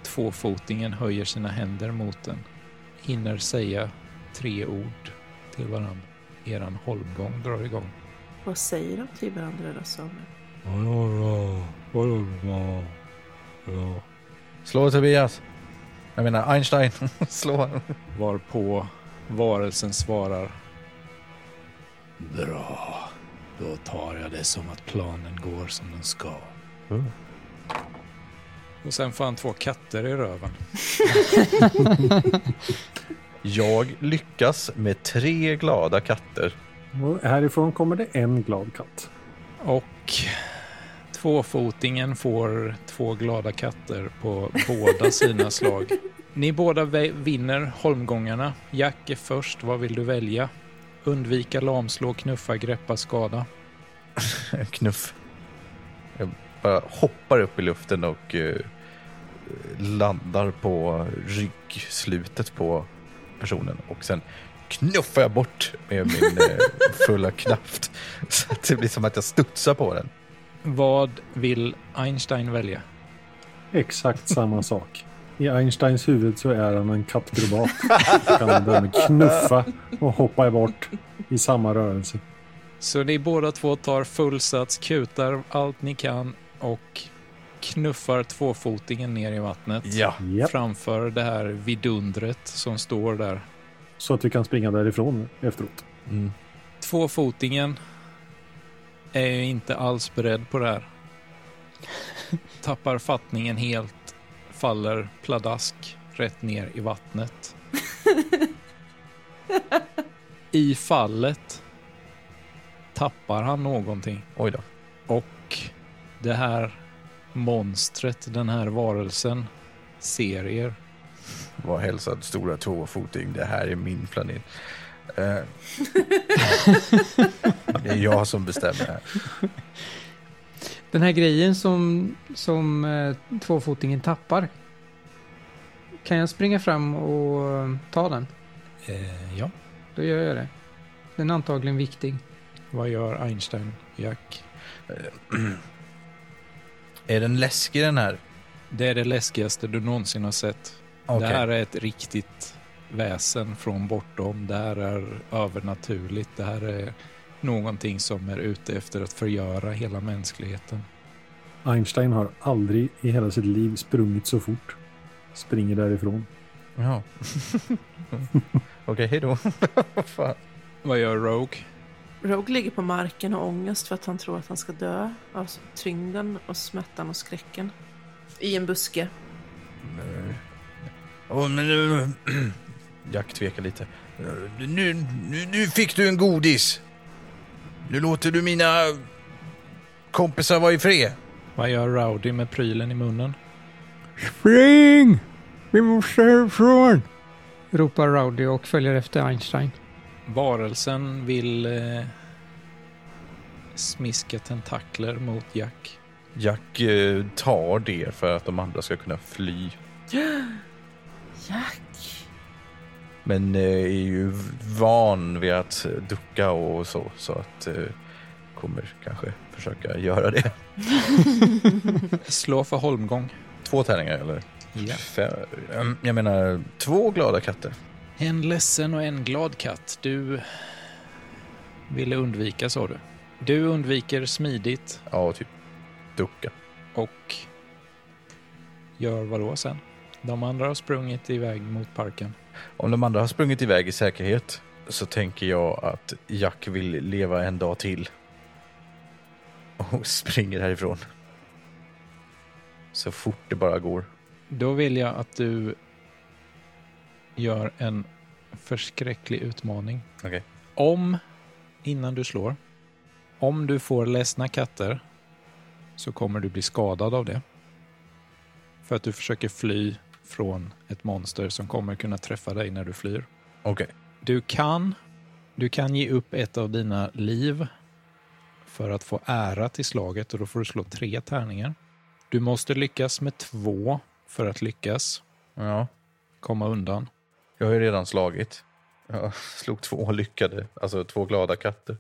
Tvåfotingen höjer sina händer mot den, hinner säga tre ord till varandra. Eran holmgång drar igång. Vad säger de till varandra då, Samuel? Slå Tobias. Jag menar Einstein. Slå. Varpå varelsen svarar Bra, då tar jag det som att planen går som den ska. Mm. Och sen får han två katter i röven. Jag lyckas med tre glada katter. Och härifrån kommer det en glad katt. Och tvåfotingen får två glada katter på båda sina slag. Ni båda vinner holmgångarna. Jack är först. Vad vill du välja? Undvika, lamslå, knuffa, greppa, skada. Knuff. Jag bara hoppar upp i luften och eh, landar på ryggslutet på personen och sen knuffar jag bort med min eh, fulla kraft så att det blir som att jag studsar på den. Vad vill Einstein välja? exakt samma sak. I Einsteins huvud så är han en kattgrobat. kan han därmed knuffa och hoppa bort i samma rörelse. Så ni båda två tar full sats, kutar allt ni kan och knuffar tvåfotingen ner i vattnet. Ja. Framför det här vidundret som står där. Så att vi kan springa därifrån efteråt. Mm. Tvåfotingen är ju inte alls beredd på det här. Tappar fattningen helt, faller pladask rätt ner i vattnet. I fallet tappar han någonting Oj då. och det här monstret, den här varelsen, ser er. Var hälsad stora tvåfoting. Det här är min planet. Eh, det är jag som bestämmer här. Den här grejen som, som eh, tvåfotingen tappar. Kan jag springa fram och eh, ta den? Eh, ja, Då gör jag det. Den är antagligen viktig. vad gör Einstein, Jack? Är den läskig den här? Det är det läskigaste du någonsin har sett. Okej. Det här är ett riktigt väsen från bortom. Det här är övernaturligt. Det här är någonting som är ute efter att förgöra hela mänskligheten. Einstein har aldrig i hela sitt liv sprungit så fort. Springer därifrån. Jaha. Okej, hej då. Vad gör Rogue? Rogue ligger på marken och har ångest för att han tror att han ska dö av tyngden och smärtan och skräcken. I en buske. Åh, men nu... Jack tvekar lite. Nu, nu, nu fick du en godis. Nu låter du mina kompisar vara i fred. Vad gör Rowdy med prylen i munnen? Spring! Vi måste härifrån! Ropar Rowdy och följer efter Einstein. Varelsen vill eh, smiska tentakler mot Jack. Jack eh, tar det för att de andra ska kunna fly. Jack! Men eh, är ju van vid att ducka och så. Så att eh, kommer kanske försöka göra det. Slå för holmgång. Två tärningar eller? Ja. Fem, mm, jag menar två glada katter. En ledsen och en glad katt. Du ville undvika, sa du. Du undviker smidigt Ja, typ ducka. och gör vad då sen? De andra har sprungit iväg mot parken. Om de andra har sprungit iväg i säkerhet så tänker jag att Jack vill leva en dag till. Och springer härifrån. Så fort det bara går. Då vill jag att du gör en förskräcklig utmaning. Okej. Om, innan du slår, om du får ledsna katter så kommer du bli skadad av det. För att du försöker fly från ett monster som kommer kunna träffa dig när du flyr. Okej. Du kan, du kan ge upp ett av dina liv för att få ära till slaget och då får du slå tre tärningar. Du måste lyckas med två för att lyckas Ja. komma undan. Jag har ju redan slagit. Jag slog två lyckade, alltså två glada katter.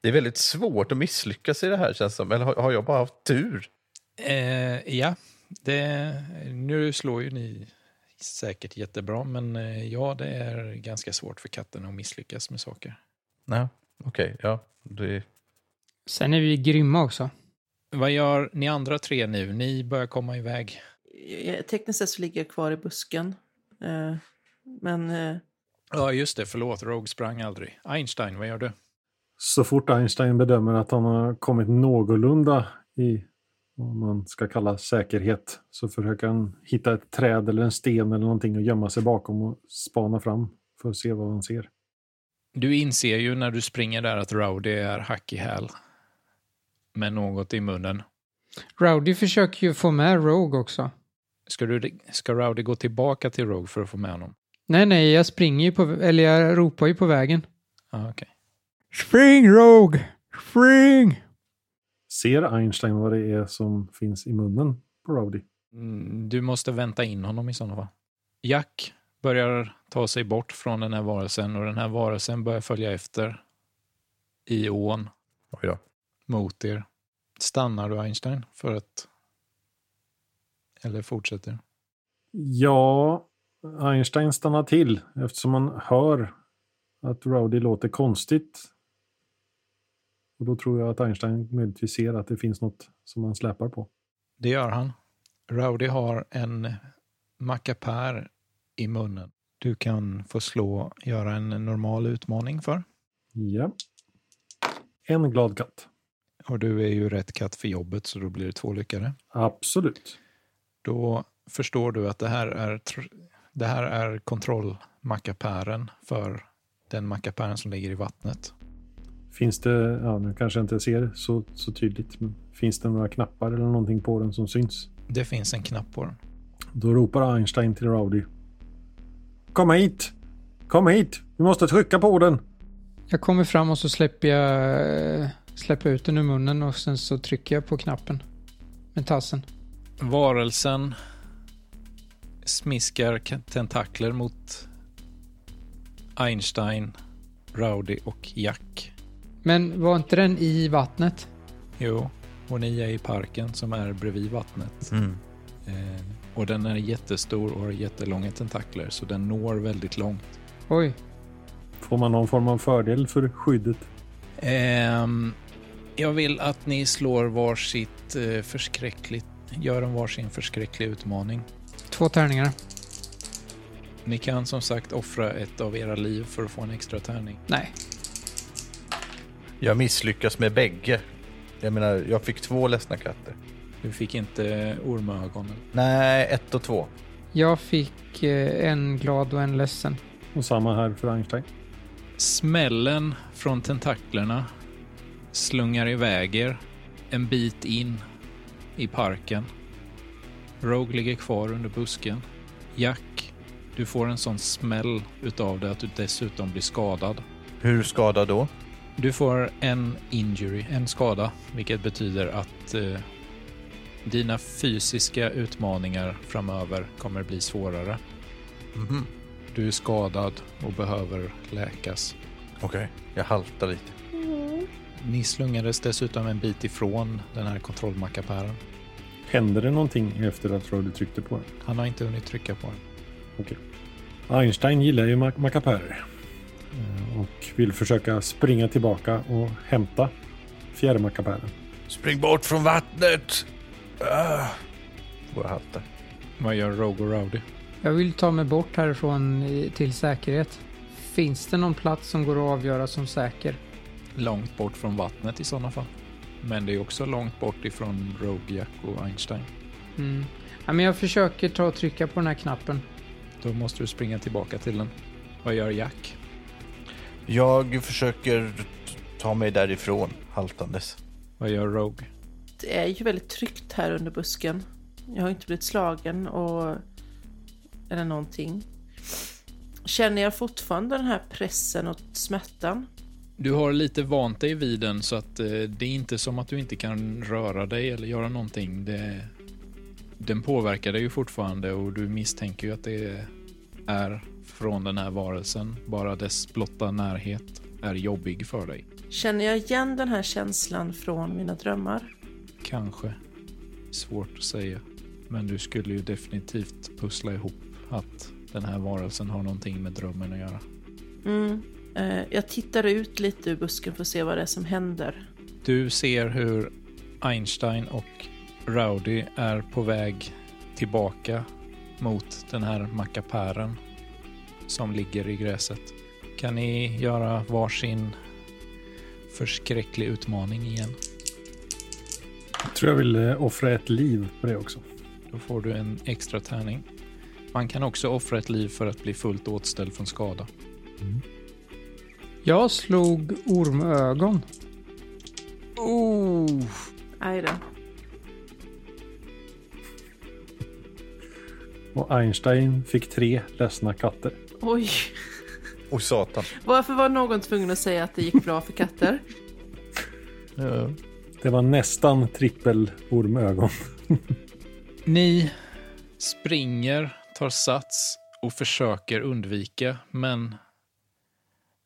Det är väldigt svårt att misslyckas i det här känns som. Eller har, har jag bara haft tur? Eh, ja, det, nu slår ju ni säkert jättebra, men eh, ja, det är ganska svårt för katten att misslyckas med saker. Nej, okej, ja. Det, Sen är vi grymma också. Vad gör ni andra tre nu? Ni börjar komma iväg. Jag- Tekniskt sett så ligger jag kvar i busken. Eh, Men eh, Ja, just det. Förlåt, Rogue sprang aldrig. Einstein, vad gör du? Så fort Einstein bedömer att han har kommit någorlunda i vad man ska kalla säkerhet så försöker han hitta ett träd eller en sten eller någonting att gömma sig bakom och spana fram för att se vad han ser. Du inser ju när du springer där att Rowdy är hack i häl. Med något i munnen. Rowdy försöker ju få med Rogue också. Ska, du, ska Rowdy gå tillbaka till Rogue för att få med honom? Nej, nej, jag springer ju på, eller jag ropar ju på vägen. Ah, okej. Spring Rogue! Spring! Ser Einstein vad det är som finns i munnen på Rowdy? Mm, Du måste vänta in honom i sådana fall. Jack börjar ta sig bort från den här varelsen och den här varelsen börjar följa efter i ån oj då. mot er. Stannar du Einstein för att Eller fortsätter? Ja, Einstein stannar till eftersom man hör att Rowdy låter konstigt. Och då tror jag att Einstein möjligtvis ser att det finns något som han släpar på. Det gör han. Rowdy har en mackapär i munnen. Du kan få slå, göra en normal utmaning för. Ja. En glad katt. Och du är ju rätt katt för jobbet så då blir det två lyckade. Absolut. Då förstår du att det här är, det här är kontrollmackapären för den mackapären som ligger i vattnet. Finns det, ja nu kanske jag inte ser så, så tydligt, men finns det några knappar eller någonting på den som syns? Det finns en knapp på den. Då ropar Einstein till Rowdy. Kom hit! Kom hit! Vi måste trycka på den! Jag kommer fram och så släpper jag släpper ut den ur munnen och sen så trycker jag på knappen med tassen. Varelsen smiskar tentakler mot Einstein, Rowdy och Jack. Men var inte den i vattnet? Jo, och ni är i parken som är bredvid vattnet. Mm. Eh, och den är jättestor och har jättelånga tentakler så den når väldigt långt. Oj, Får man någon form av fördel för skyddet? Ehm, jag vill att ni slår varsitt eh, förskräckligt, gör en varsin förskräcklig utmaning. två tärningar. Ni kan som sagt offra ett av era liv för att få en extra tärning. Nej, Jag misslyckas med bägge. Jag menar, jag fick två ledsna katter. Du fick inte ormögonen. Nej, ett och två. jag fick eh, en glad och en ledsen. Och samma här för Einstein. Smällen från tentaklerna slungar iväg er en bit in i parken. Rogue ligger kvar under busken. Jack, du får en sån smäll utav det att du dessutom blir skadad. Hur skadad då? Du får en injury, en skada, vilket betyder att eh, dina fysiska utmaningar framöver kommer bli svårare. Mhm. Du är skadad och behöver läkas. Okej, jag haltar lite. Ni slungades dessutom en bit ifrån den här kontrollmackapären. Händer det någonting efter att Rowdy tryckte på den? Han har inte hunnit trycka på den. Okej. Einstein gillar ju mac- mackapärer. Eh, Och vill försöka springa tillbaka och hämta fjärrmackapären. Spring bort från vattnet! Ah. Jag haltar. Vad gör Rogue och Rowdy? Jag vill ta mig bort härifrån till säkerhet. Finns det någon plats som går att avgöra som säker? Långt bort från vattnet i sådana fall. Men det är också långt bort ifrån Rogue, Jack och Einstein. Mm. Ja, men jag försöker ta och trycka på den här knappen. Då måste du springa tillbaka till den. Vad gör Jack? Jag försöker ta mig därifrån haltandes. Vad gör Rogue? Det är ju väldigt tryggt här under busken. Jag har inte blivit slagen och... Eller någonting. Känner jag fortfarande den här pressen och smärtan? Du har lite vant dig vid den så att eh, det är inte som att du inte kan röra dig eller göra någonting. Det, den påverkar dig ju fortfarande och du misstänker ju att det är från den här varelsen. Bara dess blotta närhet är jobbig för dig. Känner jag igen den här känslan från mina drömmar? Kanske. Svårt att säga. Men du skulle ju definitivt pussla ihop att den här varelsen har någonting med drömmen att göra. Mm. Eh, jag tittar ut lite ur busken för att se vad det är som händer. Du ser hur Einstein och Rowdy är på väg tillbaka mot den här mackapären som ligger i gräset. Kan ni göra varsin förskräcklig utmaning igen? Jag tror jag vill eh, offra ett liv på det också. Då får du en extra tärning. Man kan också offra ett liv för att bli fullt åtställd från skada. Jag slog ormögon. Oh! Aj då. Och Einstein fick tre ledsna katter. Oj. Oj satan. Varför var någon tvungen att säga att det gick bra för katter? Ja. Det var nästan trippel ormögon. Ni springer, tar sats och försöker undvika, men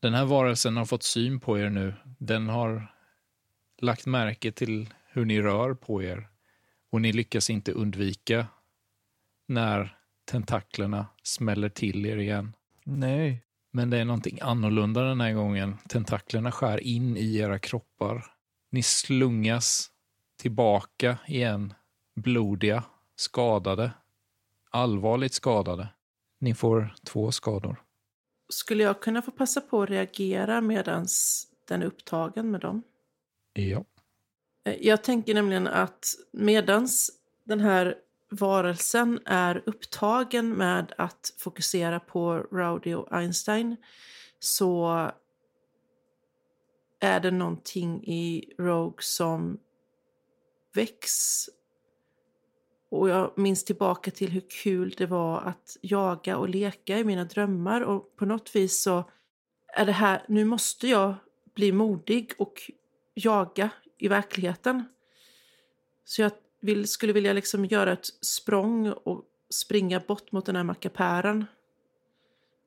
den här varelsen har fått syn på er nu. Den har lagt märke till hur ni rör på er och ni lyckas inte undvika när tentaklerna smäller till er igen. Nej. Men det är någonting annorlunda den här gången. Tentaklerna skär in i era kroppar. Ni slungas tillbaka igen, blodiga, skadade, allvarligt skadade. Ni får två skador. Skulle jag kunna få passa på att reagera medan den är upptagen med dem? Ja. Eh, Jag tänker nämligen att medans den här varelsen är upptagen med att fokusera på Rowdy och Einstein så är det någonting i Rogue som väcks. Och jag minns tillbaka till hur kul det var att jaga och leka i mina drömmar och på något vis så är det här, nu måste jag bli modig och jaga i verkligheten. Så jag vill, skulle vilja liksom göra ett språng och springa bort mot den här mackapären.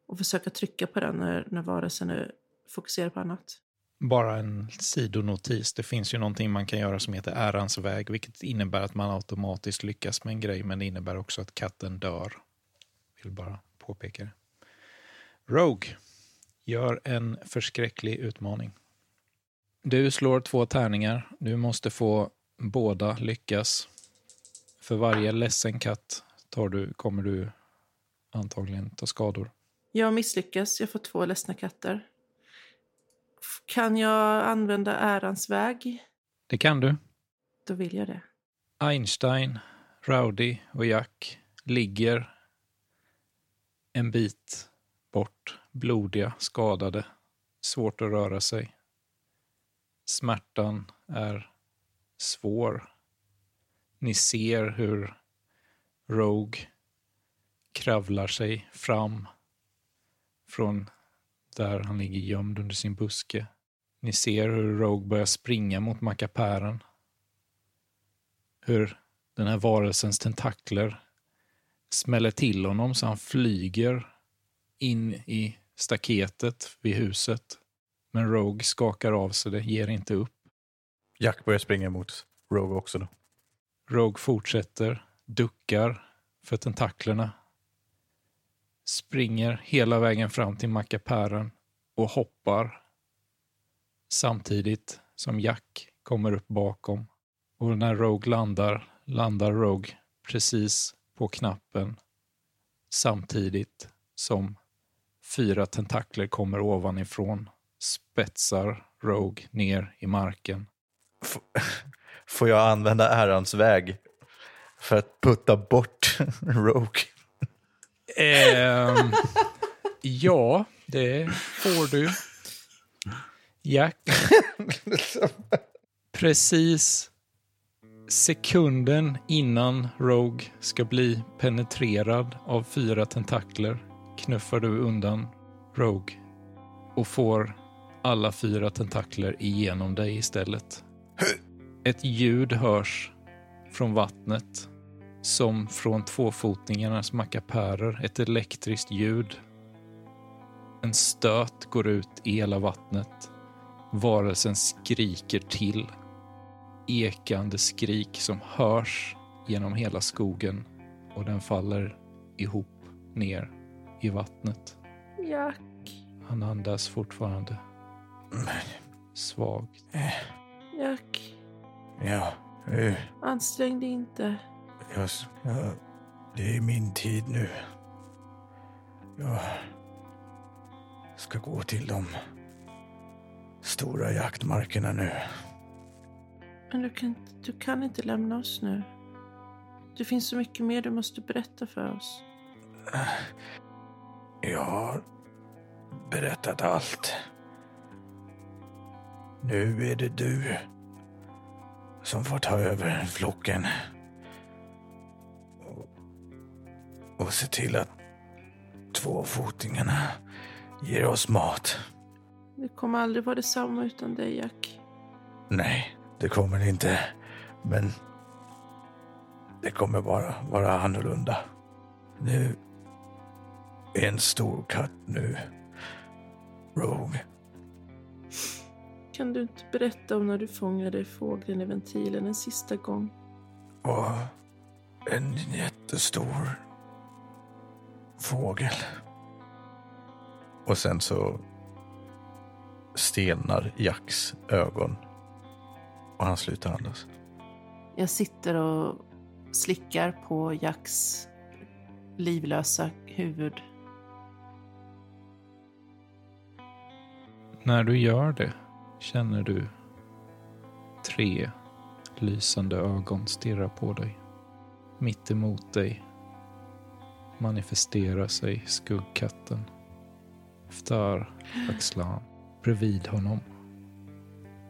Och försöka trycka på den när, när varelsen är fokuserad på annat. Bara en sidonotis. Det finns ju någonting man kan göra som heter ärans väg, vilket innebär att man automatiskt lyckas med en grej, men det innebär också att katten dör. Vill bara påpeka det. Rogue, gör en förskräcklig utmaning. Du slår två tärningar. Du måste få båda lyckas. För varje ledsen katt tar du, kommer du antagligen ta skador. Jag misslyckas, jag får två ledsna katter. Kan jag använda ärans väg? Det kan du. Då vill jag det. Einstein, Rowdy och Jack ligger en bit bort, blodiga, skadade, svårt att röra sig. Smärtan är svår. Ni ser hur Rogue kravlar sig fram från där han ligger gömd under sin buske. Ni ser hur Rogue börjar springa mot mackapären hur den här varelsens tentakler smäller till honom så han flyger in i staketet vid huset. Men Rogue skakar av sig det, ger inte upp. Jack börjar springa mot Rogue också då. Rogue fortsätter, duckar för tentaklerna. Springer hela vägen fram till mackapären och hoppar. Samtidigt som Jack kommer upp bakom. Och när Rogue landar, landar Rogue precis på knappen samtidigt som fyra tentakler kommer ovanifrån, spetsar Rogue ner i marken. Får jag använda ärans väg för att putta bort Rogue? Ehm, ja, det får du. Jack. Precis sekunden innan Rogue ska bli penetrerad av fyra tentakler knuffar du undan Rogue och får alla fyra tentakler igenom dig istället. Ett ljud hörs från vattnet som från tvåfotingarnas mackapärer, ett elektriskt ljud. En stöt går ut i hela vattnet. Varelsen skriker till. Ekande skrik som hörs genom hela skogen och den faller ihop ner i vattnet. Jack. Han andas fortfarande. Svagt. Jack. Ja, eh, Ansträng dig inte. jag, jag, det är min tid nu. Jag ska gå till de stora jaktmarkerna nu. Men du kan, inte- du kan inte lämna oss nu. Det finns så mycket mer du måste berätta för oss. Jag har berättat allt. Nu är det du som får ta över flocken. Och, och se till att tvåfotingarna ger oss mat. Det kommer aldrig vara detsamma utan dig, Jack. Nej, det kommer det inte. Men det kommer bara vara annorlunda. Nu är en stor katt nu. Rogue. Kan du inte berätta om när du fångade fågeln i ventilen en sista gång? Och en jättestor Fågel. Och sen så stelnar Jacks ögon och han slutar andas. Jag sitter och slickar på Jacks livlösa huvud. När du gör det känner du tre lysande ögon stirra på dig. Mitt emot dig manifesterar sig skuggkatten. Ftar Axlan. Bredvid honom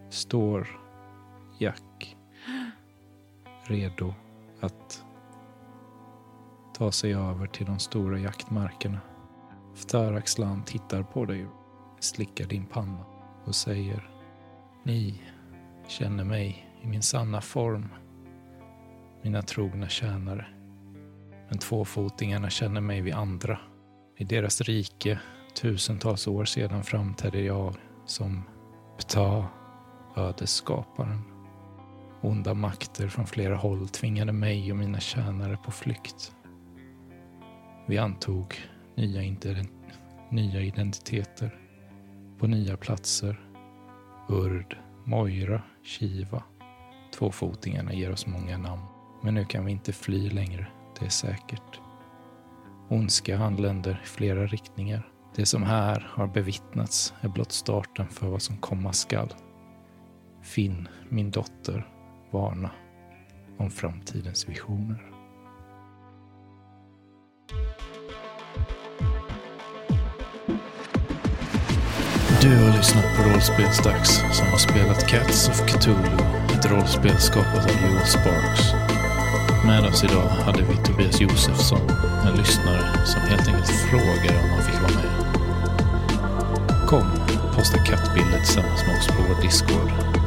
står Jack redo att ta sig över till de stora jaktmarkerna. Ftar Axlan tittar på dig, slickar din panna och säger ni känner mig i min sanna form, mina trogna tjänare. Men tvåfotingarna känner mig vid andra. I deras rike tusentals år sedan framträdde jag som Ptah, ödesskaparen. Onda makter från flera håll tvingade mig och mina tjänare på flykt. Vi antog nya, nya identiteter på nya platser. Urd, Moira, Kiva. Tvåfotingarna ger oss många namn. Men nu kan vi inte fly längre, det är säkert. Ondska anländer i flera riktningar. Det som här har bevittnats är blott starten för vad som komma skall. Finn, min dotter, varna om framtidens visioner. Du har lyssnat på Rollspelsdags som har spelat Cats of Cthulhu, ett rollspel skapat av Joel Sparks. Med oss idag hade vi Tobias Josefsson, en lyssnare som helt enkelt frågade om han fick vara med. Kom, posta kattbilder tillsammans med oss på vår Discord.